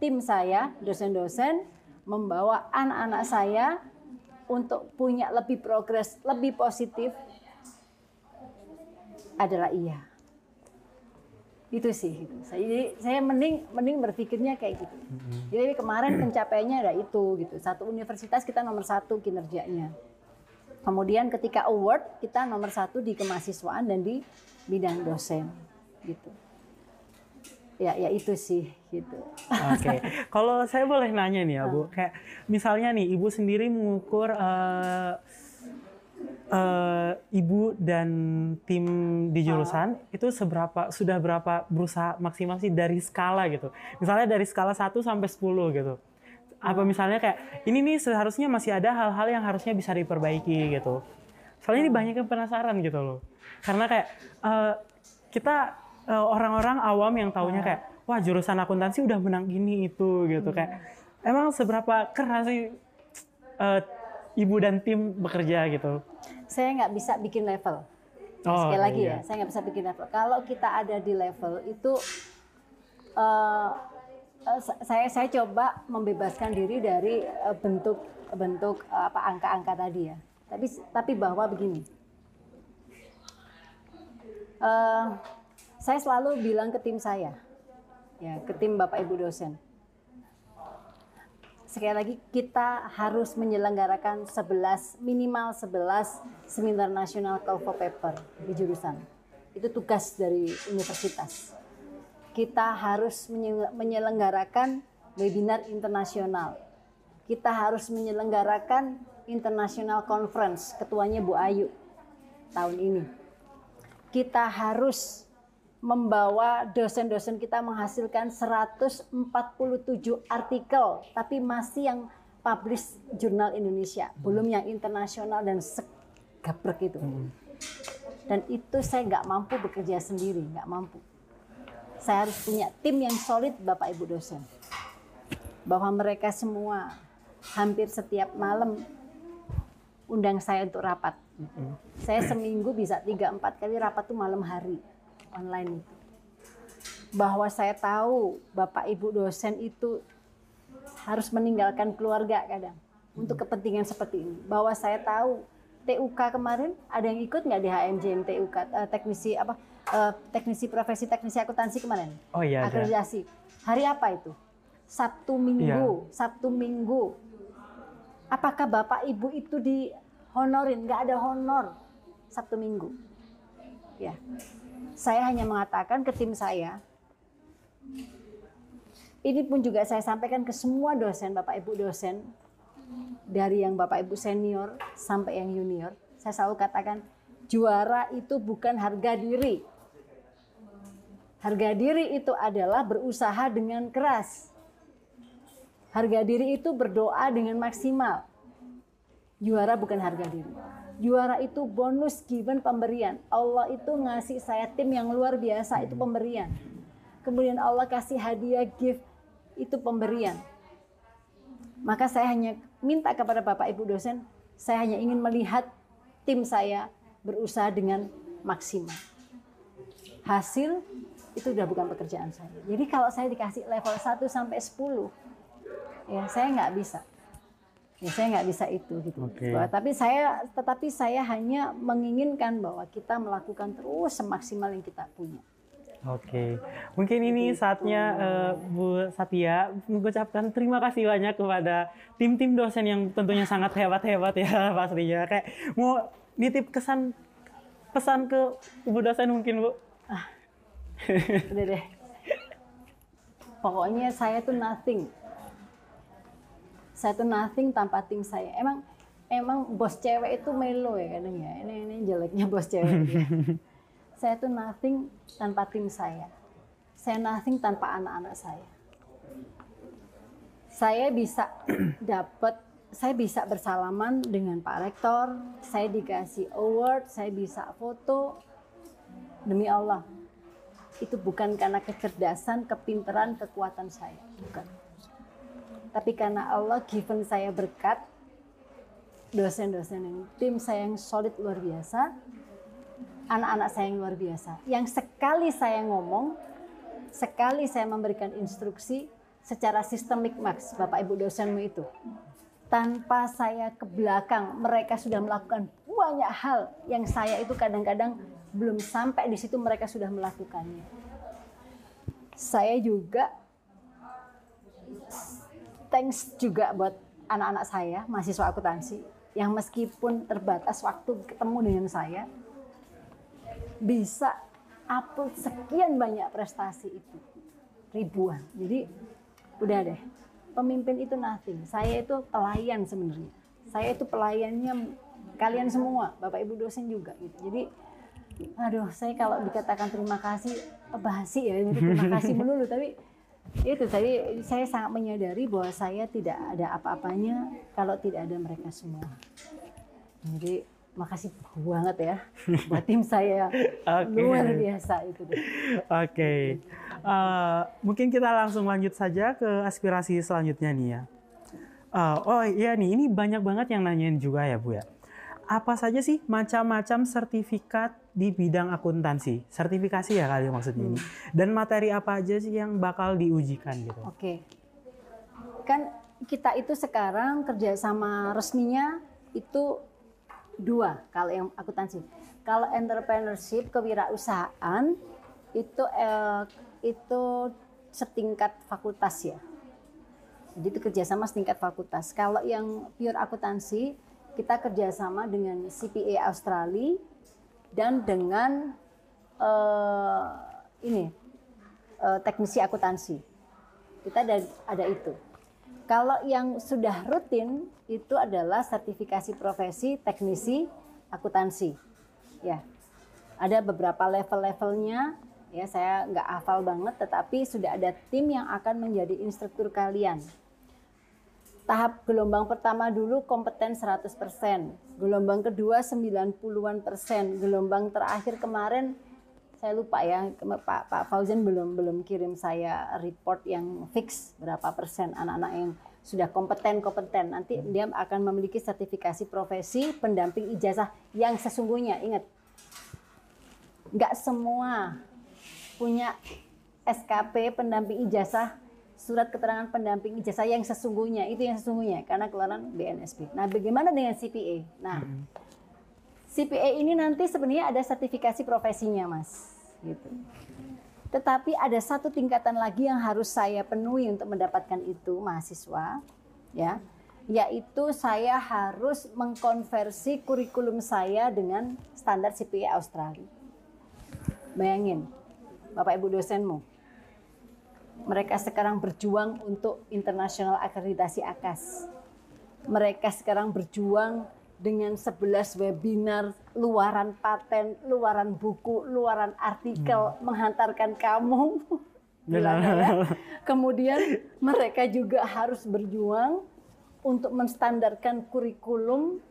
tim saya, dosen-dosen, membawa anak-anak saya untuk punya lebih progres, lebih positif adalah iya. Itu sih. Gitu. Saya, jadi saya mending mending berpikirnya kayak gitu. Jadi kemarin pencapaiannya ada itu gitu. Satu universitas kita nomor satu kinerjanya. Kemudian ketika award kita nomor satu di kemahasiswaan dan di bidang dosen gitu. Ya, ya itu sih gitu. Oke, kalau saya boleh nanya nih ya Bu, kayak misalnya nih Ibu sendiri mengukur eh, eh, Ibu dan tim di jurusan itu seberapa sudah berapa berusaha maksimal sih dari skala gitu. Misalnya dari skala 1 sampai 10 gitu. Apa misalnya kayak ini nih seharusnya masih ada hal-hal yang harusnya bisa diperbaiki gitu. Soalnya ini banyak yang penasaran gitu loh. Karena kayak eh, kita orang-orang awam yang taunya kayak wah jurusan akuntansi udah menang ini itu gitu kayak emang seberapa keras sih eh, ibu dan tim bekerja gitu. Saya nggak bisa bikin level. Oh, Sekali lagi iya. ya, saya nggak bisa bikin level. Kalau kita ada di level itu, eh, eh, sa- saya saya coba membebaskan diri dari eh, bentuk bentuk eh, apa angka-angka tadi ya. Tapi tapi bahwa begini, Eh, saya selalu bilang ke tim saya, ya ke tim bapak ibu dosen. Sekali lagi kita harus menyelenggarakan 11 minimal 11 seminar nasional Calvo Paper di jurusan. Itu tugas dari universitas. Kita harus menye- menyelenggarakan webinar internasional. Kita harus menyelenggarakan international conference, ketuanya Bu Ayu tahun ini. Kita harus membawa dosen-dosen kita menghasilkan 147 artikel, tapi masih yang publish jurnal Indonesia, belum yang internasional dan segabrek itu. Dan itu saya nggak mampu bekerja sendiri, nggak mampu. Saya harus punya tim yang solid, Bapak Ibu dosen. Bahwa mereka semua hampir setiap malam undang saya untuk rapat. Saya seminggu bisa 3-4 kali rapat tuh malam hari online itu. Bahwa saya tahu Bapak Ibu dosen itu harus meninggalkan keluarga kadang untuk kepentingan seperti ini. Bahwa saya tahu TUK kemarin ada yang ikut nggak di HMJ yang TUK eh, teknisi apa eh, teknisi profesi teknisi akuntansi kemarin? Oh iya ada. akreditasi. Hari apa itu? Sabtu Minggu, Sabtu Minggu. Apakah Bapak Ibu itu dihonorin? Nggak ada honor Sabtu Minggu. Ya. Saya hanya mengatakan ke tim saya, ini pun juga saya sampaikan ke semua dosen, Bapak Ibu dosen, dari yang Bapak Ibu senior sampai yang junior, saya selalu katakan juara itu bukan harga diri. Harga diri itu adalah berusaha dengan keras. Harga diri itu berdoa dengan maksimal. Juara bukan harga diri. Juara itu bonus given pemberian. Allah itu ngasih saya tim yang luar biasa itu pemberian. Kemudian Allah kasih hadiah gift itu pemberian. Maka saya hanya minta kepada Bapak Ibu dosen, saya hanya ingin melihat tim saya berusaha dengan maksimal. Hasil itu udah bukan pekerjaan saya. Jadi kalau saya dikasih level 1 sampai 10, ya saya nggak bisa. Ya saya nggak bisa itu gitu. Bahwa- tapi saya tetapi saya hanya menginginkan bahwa kita melakukan terus semaksimal yang kita punya. Oke, mungkin ini saatnya eh, Bu Satya mengucapkan terima kasih banyak kepada tim-tim dosen yang tentunya sangat hebat-hebat ya pastinya. Kayak mau nitip kesan pesan ke ibu dosen mungkin Bu. Udah deh. Pokoknya saya tuh nothing. Saya tuh nothing tanpa tim saya. Emang emang bos cewek itu melo ya kadang ya. Ini ini jeleknya bos cewek. saya tuh nothing tanpa tim saya. Saya nothing tanpa anak-anak saya. Saya bisa dapat saya bisa bersalaman dengan Pak Rektor, saya dikasih award, saya bisa foto. Demi Allah, itu bukan karena kecerdasan, kepintaran, kekuatan saya, bukan. Tapi karena Allah given saya berkat, dosen-dosen yang tim saya yang solid luar biasa, anak-anak saya yang luar biasa. Yang sekali saya ngomong, sekali saya memberikan instruksi secara sistemik, Max, Bapak Ibu dosenmu itu, tanpa saya ke belakang, mereka sudah melakukan banyak hal yang saya itu kadang-kadang belum sampai di situ mereka sudah melakukannya. Saya juga thanks juga buat anak-anak saya, mahasiswa akuntansi, yang meskipun terbatas waktu ketemu dengan saya, bisa upload sekian banyak prestasi itu. Ribuan. Jadi udah deh, pemimpin itu nothing. Saya itu pelayan sebenarnya. Saya itu pelayannya kalian semua, Bapak Ibu dosen juga gitu. Jadi aduh, saya kalau dikatakan terima kasih basi ya, jadi terima kasih melulu tapi itu tadi saya sangat menyadari bahwa saya tidak ada apa-apanya kalau tidak ada mereka semua. Jadi makasih banget ya buat tim saya Oke. luar biasa itu. Oke, Uh, mungkin kita langsung lanjut saja ke aspirasi selanjutnya nih ya. Uh, oh iya nih, ini banyak banget yang nanyain juga ya Bu ya. Apa saja sih macam-macam sertifikat di bidang akuntansi? Sertifikasi ya kali maksudnya ini. Dan materi apa aja sih yang bakal diujikan gitu? Oke. Kan kita itu sekarang kerjasama resminya itu dua kalau yang akuntansi. Kalau entrepreneurship kewirausahaan itu eh, itu setingkat fakultas ya. Jadi itu kerjasama setingkat fakultas. Kalau yang pure akuntansi kita kerjasama dengan CPA Australia dan dengan uh, ini uh, teknisi akuntansi. Kita ada, ada itu. Kalau yang sudah rutin itu adalah sertifikasi profesi teknisi akuntansi. Ya, ada beberapa level-levelnya. Ya, saya nggak hafal banget, tetapi sudah ada tim yang akan menjadi instruktur kalian tahap gelombang pertama dulu kompeten 100%, gelombang kedua 90-an persen, gelombang terakhir kemarin saya lupa ya Pak Pak Fauzan belum belum kirim saya report yang fix berapa persen anak-anak yang sudah kompeten kompeten. Nanti dia akan memiliki sertifikasi profesi pendamping ijazah yang sesungguhnya. Ingat nggak semua punya SKP pendamping ijazah surat keterangan pendamping ijazah yang sesungguhnya itu yang sesungguhnya karena keluaran BNSP. Nah, bagaimana dengan CPA? Nah, hmm. CPA ini nanti sebenarnya ada sertifikasi profesinya, Mas. Gitu. Tetapi ada satu tingkatan lagi yang harus saya penuhi untuk mendapatkan itu mahasiswa, ya, yaitu saya harus mengkonversi kurikulum saya dengan standar CPA Australia. Bayangin, Bapak Ibu dosenmu, mereka sekarang berjuang untuk internasional akreditasi AKAS. Mereka sekarang berjuang dengan 11 webinar, luaran paten, luaran buku, luaran artikel, hmm. menghantarkan kamu. ya. Kemudian mereka juga harus berjuang untuk menstandarkan kurikulum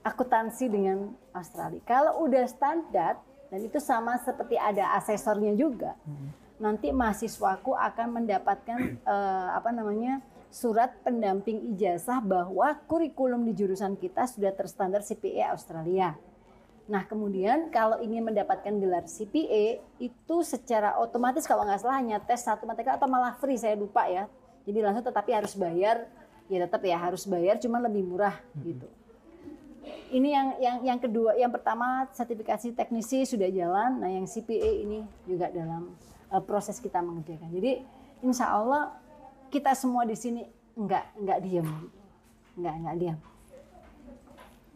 akuntansi dengan Australia. Kalau udah standar, dan itu sama seperti ada asesornya juga. Hmm nanti mahasiswaku akan mendapatkan uh, apa namanya surat pendamping ijazah bahwa kurikulum di jurusan kita sudah terstandar CPA Australia. Nah kemudian kalau ingin mendapatkan gelar CPA itu secara otomatis kalau nggak salah hanya tes satu matematika atau malah free saya lupa ya. Jadi langsung tetapi harus bayar ya tetap ya harus bayar cuma lebih murah gitu. Ini yang yang yang kedua, yang pertama sertifikasi teknisi sudah jalan. Nah yang CPA ini juga dalam uh, proses kita mengerjakan. Jadi insya Allah kita semua di sini nggak nggak diam, nggak nggak diam.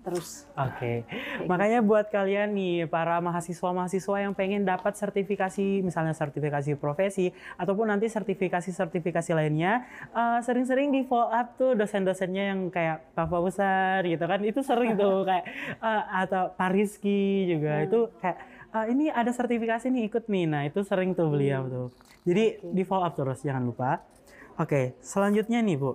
Terus. Oke. Okay. Makanya buat kalian nih para mahasiswa-mahasiswa yang pengen dapat sertifikasi, misalnya sertifikasi profesi ataupun nanti sertifikasi-sertifikasi lainnya, uh, sering-sering di follow up tuh dosen-dosennya yang kayak Pak Fauzan gitu kan, itu sering tuh kayak uh, atau Pak Rizky juga hmm. itu kayak uh, ini ada sertifikasi nih ikut nih. Nah, itu sering tuh beliau hmm. tuh. Jadi okay. di follow up terus jangan lupa. Oke, okay, selanjutnya nih, Bu.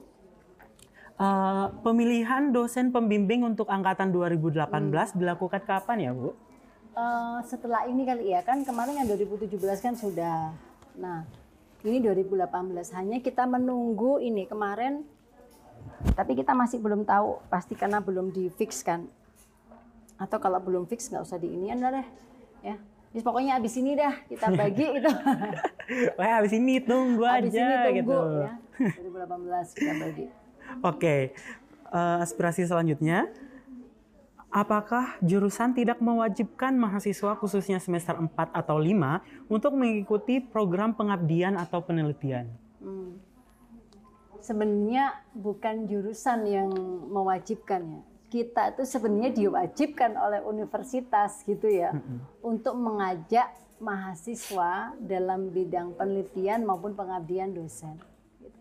Uh, pemilihan dosen pembimbing untuk angkatan 2018 hmm. dilakukan kapan ya, Bu? Uh, setelah ini kali ya, kan kemarin yang 2017 kan sudah. Nah, ini 2018 hanya kita menunggu ini kemarin tapi kita masih belum tahu pasti karena belum di fix kan atau kalau belum fix nggak usah di ini deh ya Jadi pokoknya abis ini dah kita bagi itu. Wah abis ini tunggu abis aja ini tunggu, gitu. Ya, 2018 kita bagi. Oke, okay. uh, eh, aspirasi selanjutnya. Apakah jurusan tidak mewajibkan mahasiswa khususnya semester 4 atau 5 untuk mengikuti program pengabdian atau penelitian? Hmm. Sebenarnya bukan jurusan yang mewajibkan ya kita itu sebenarnya diwajibkan oleh universitas gitu ya mm-hmm. untuk mengajak mahasiswa dalam bidang penelitian maupun pengabdian dosen. Gitu.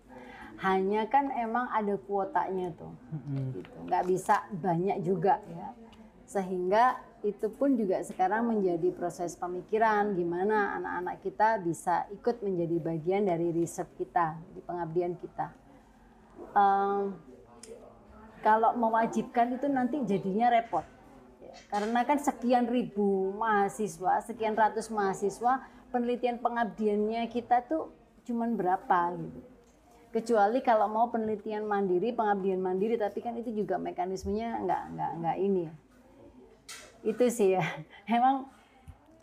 Hanya kan emang ada kuotanya tuh, mm-hmm. gitu. nggak bisa banyak juga ya. Sehingga itu pun juga sekarang menjadi proses pemikiran gimana anak-anak kita bisa ikut menjadi bagian dari riset kita di pengabdian kita. Um, kalau mewajibkan itu nanti jadinya repot. Karena kan sekian ribu mahasiswa, sekian ratus mahasiswa penelitian pengabdiannya kita tuh cuman berapa gitu. Kecuali kalau mau penelitian mandiri, pengabdian mandiri, tapi kan itu juga mekanismenya nggak nggak nggak ini ya. Itu sih ya. Emang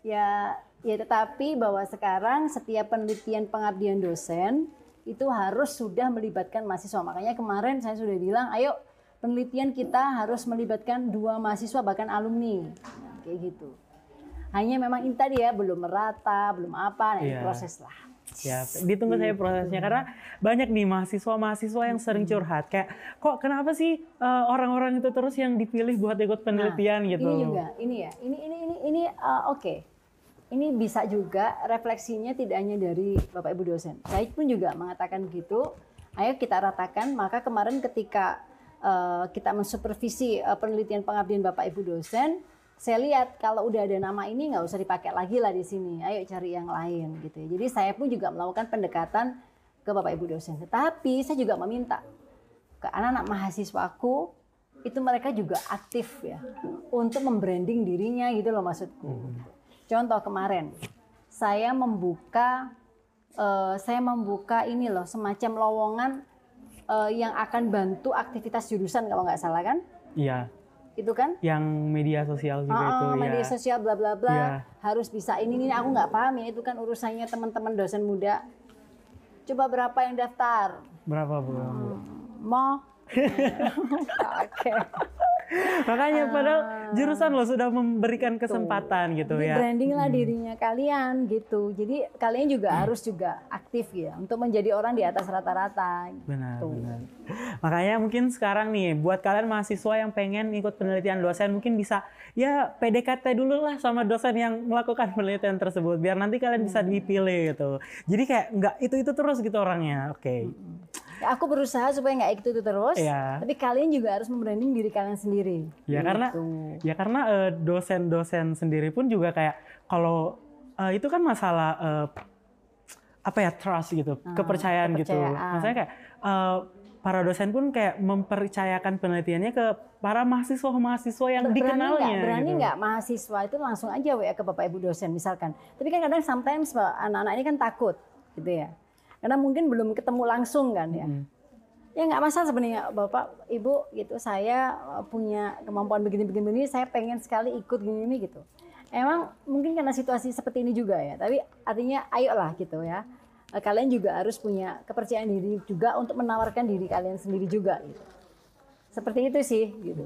ya ya tetapi bahwa sekarang setiap penelitian pengabdian dosen itu harus sudah melibatkan mahasiswa. Makanya kemarin saya sudah bilang, ayo penelitian kita harus melibatkan dua mahasiswa bahkan alumni. Nah, kayak gitu. Hanya memang ini tadi ya belum merata, belum apa, nah, Iya. proses lah. Ya, ditunggu saya prosesnya karena banyak nih mahasiswa-mahasiswa yang sering curhat kayak kok kenapa sih eh, orang-orang itu terus yang dipilih buat ikut penelitian gitu. Ini juga, ini ya, ini ini ini ini uh, oke. Ini bisa juga refleksinya tidak hanya dari Bapak Ibu dosen. Saya pun juga mengatakan gitu. Ayo kita ratakan. Maka kemarin ketika uh, kita mensupervisi uh, penelitian pengabdian Bapak Ibu dosen, saya lihat kalau udah ada nama ini nggak usah dipakai lagi lah di sini. Ayo cari yang lain gitu. ya. Jadi saya pun juga melakukan pendekatan ke Bapak Ibu dosen. Tetapi saya juga meminta ke anak-anak mahasiswaku itu mereka juga aktif ya untuk membranding dirinya gitu loh maksudku. Contoh kemarin saya membuka eh, saya membuka ini loh semacam lowongan eh, yang akan bantu aktivitas jurusan kalau nggak salah kan? Iya, Itu kan? yang media sosial juga Oh, itu media ya. sosial bla bla bla Iya. harus bisa ini ini aku nggak paham ya itu kan urusannya teman-teman dosen muda. Coba berapa yang daftar? Berapa Bu? Mau? Oke. Makanya padahal jurusan lo sudah memberikan kesempatan gitu Jadi ya. branding lah dirinya kalian gitu. Jadi kalian juga harus juga aktif ya untuk menjadi orang di atas rata-rata. Benar, Tuh. benar. Makanya mungkin sekarang nih buat kalian mahasiswa yang pengen ikut penelitian dosen mungkin bisa ya PDKT dulu lah sama dosen yang melakukan penelitian tersebut biar nanti kalian bisa Hmm. dipilih gitu. Jadi kayak nggak itu-itu terus gitu orangnya. Oke. Ya, aku berusaha supaya nggak itu terus. Iya. Tapi kalian juga harus membranding diri kalian sendiri. Ya karena Gitu. ya karena eh, dosen-dosen sendiri pun juga kayak kalau eh, itu kan masalah eh, apa ya trust gitu, kepercayaan, gitu. Ah, kepercayaan. Maksudnya kayak eh, para dosen pun kayak mempercayakan penelitiannya ke para mahasiswa-mahasiswa yang berani dikenalnya. nggak berani gitu. nggak mahasiswa itu langsung aja WA ke bapak ibu dosen misalkan tapi kan kadang sometimes anak-anak ini kan takut gitu ya karena mungkin belum ketemu langsung kan ya. Ya nggak masalah sebenarnya bapak ibu gitu. Saya uh, punya kemampuan begini-begini saya pengen sekali ikut gini-gini gitu. Emang mungkin karena situasi seperti ini juga ya. Tapi artinya ayolah gitu ya. Eh, kalian juga harus punya kepercayaan diri juga untuk menawarkan diri kalian sendiri juga gitu seperti itu sih gitu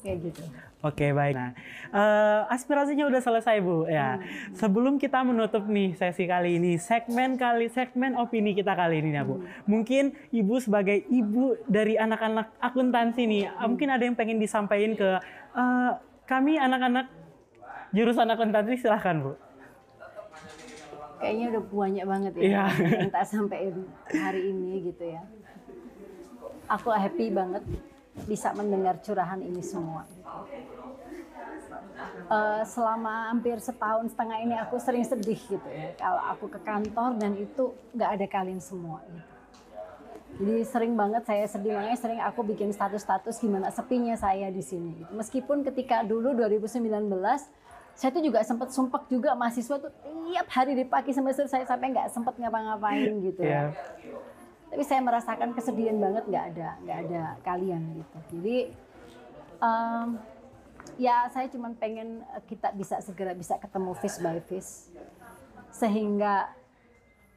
kayak gitu Oke baik. Nah, eh, aspirasinya udah selesai bu. Ya, sebelum kita menutup nih sesi kali ini, segmen kali segmen opini kita kali ini ya bu. Mungkin ibu sebagai ibu dari anak-anak akuntansi nih, eh, mungkin ada yang pengen disampaikan ke eh, kami anak-anak jurusan akuntansi silahkan bu. kayaknya udah banyak banget ya Iya. yang tak sampai hari ini gitu ya. Aku happy banget bisa mendengar curahan ini semua. Eh, selama hampir setahun setengah ini aku sering sedih gitu ya kalau aku ke kantor dan itu nggak ada kalian semua gitu. Jadi sering banget saya sedih makanya sering aku bikin status-status gimana sepinya saya di sini. gitu. Meskipun ketika dulu 2019 saya tuh juga sempat sumpek juga mahasiswa tuh tiap hari di pagi semester saya sampai nggak sempat ngapa-ngapain gitu Iya. Tapi saya merasakan kesedihan banget nggak ada nggak ada kalian gitu. Jadi em, ya saya cuma pengen kita bisa segera bisa ketemu face by face. Sehingga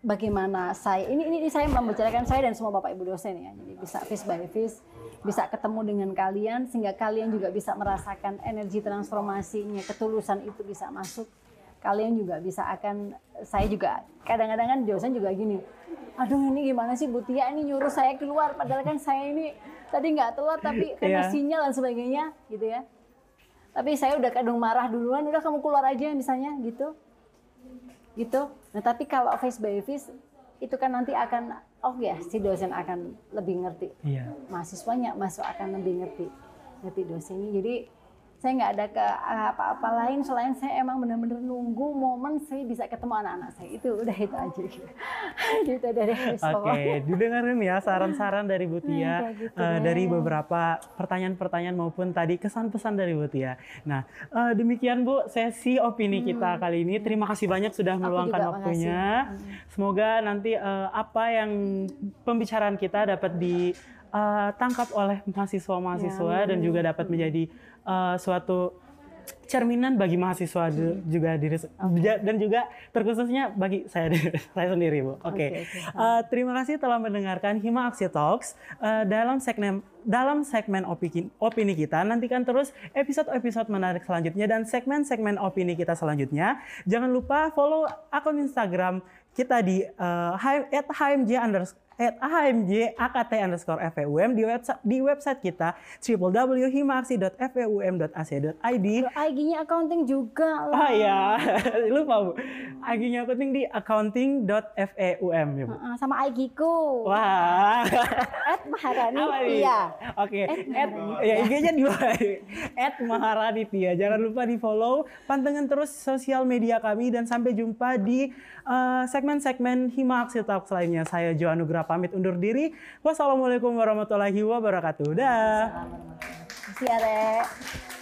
bagaimana saya ini ini saya membicarakan saya dan semua bapak ibu dosen ya. Jadi bisa face by face bisa ketemu dengan kalian sehingga kalian juga bisa merasakan energi transformasinya ketulusan itu bisa masuk kalian juga bisa akan saya juga kadang-kadang kan dosen juga gini aduh ini gimana sih Bu Tia ini nyuruh saya keluar padahal kan saya ini tadi nggak telat tapi karena Iya. sinyal dan sebagainya gitu ya tapi saya udah kadang marah duluan udah kamu keluar aja misalnya gitu gitu. Nah tapi kalau face by face itu kan nanti akan oh ya si dosen akan lebih ngerti Iya. mahasiswanya, mahasiswa akan lebih ngerti ngerti dosennya. Jadi saya nggak ada ke apa-apa lain selain saya emang benar-benar nunggu momen saya bisa ketemu anak-anak saya itu udah itu aja gitu dari Oke, okay. didengarin ya saran-saran dari Bu Tia gitu uh, dari beberapa pertanyaan-pertanyaan maupun tadi kesan-pesan dari Bu Tia. Nah, uh, demikian Bu sesi opini hmm. kita kali ini. Terima kasih banyak sudah meluangkan waktunya. Hmm. Semoga nanti uh, apa yang pembicaraan kita dapat ditangkap oleh mahasiswa-mahasiswa ya, dan juga dapat menjadi uh, suatu cerminan bagi mahasiswa hmm. juga diri okay. dan juga terkhususnya bagi saya saya sendiri bu. Oke. Okay. Okay, okay. uh, terima kasih telah mendengarkan Hima Aksi Talks uh, dalam segmen dalam segmen opini, opini kita. Nantikan terus episode-episode menarik selanjutnya dan segmen-segmen opini kita selanjutnya. Jangan lupa follow akun Instagram kita di uh, @hmj underscore at AHMJ AKT underscore FEUM di website di website kita www.himaksi.feum.ac.id. IG-nya accounting juga lah. Oh iya, lupa Bu. IG-nya accounting di accounting.feum ya Bu. Sama IG-ku. Wah. at Maharani Tia. Oke. At ya IG-nya di at Maharani Tia. Jangan lupa di follow, pantengin terus sosial media kami dan sampai jumpa di segmen-segmen Hima Aksi Talk lainnya. Saya Jo Anugrah pamit undur diri. Wassalamualaikum warahmatullahi wabarakatuh. Dah. Terima kasih,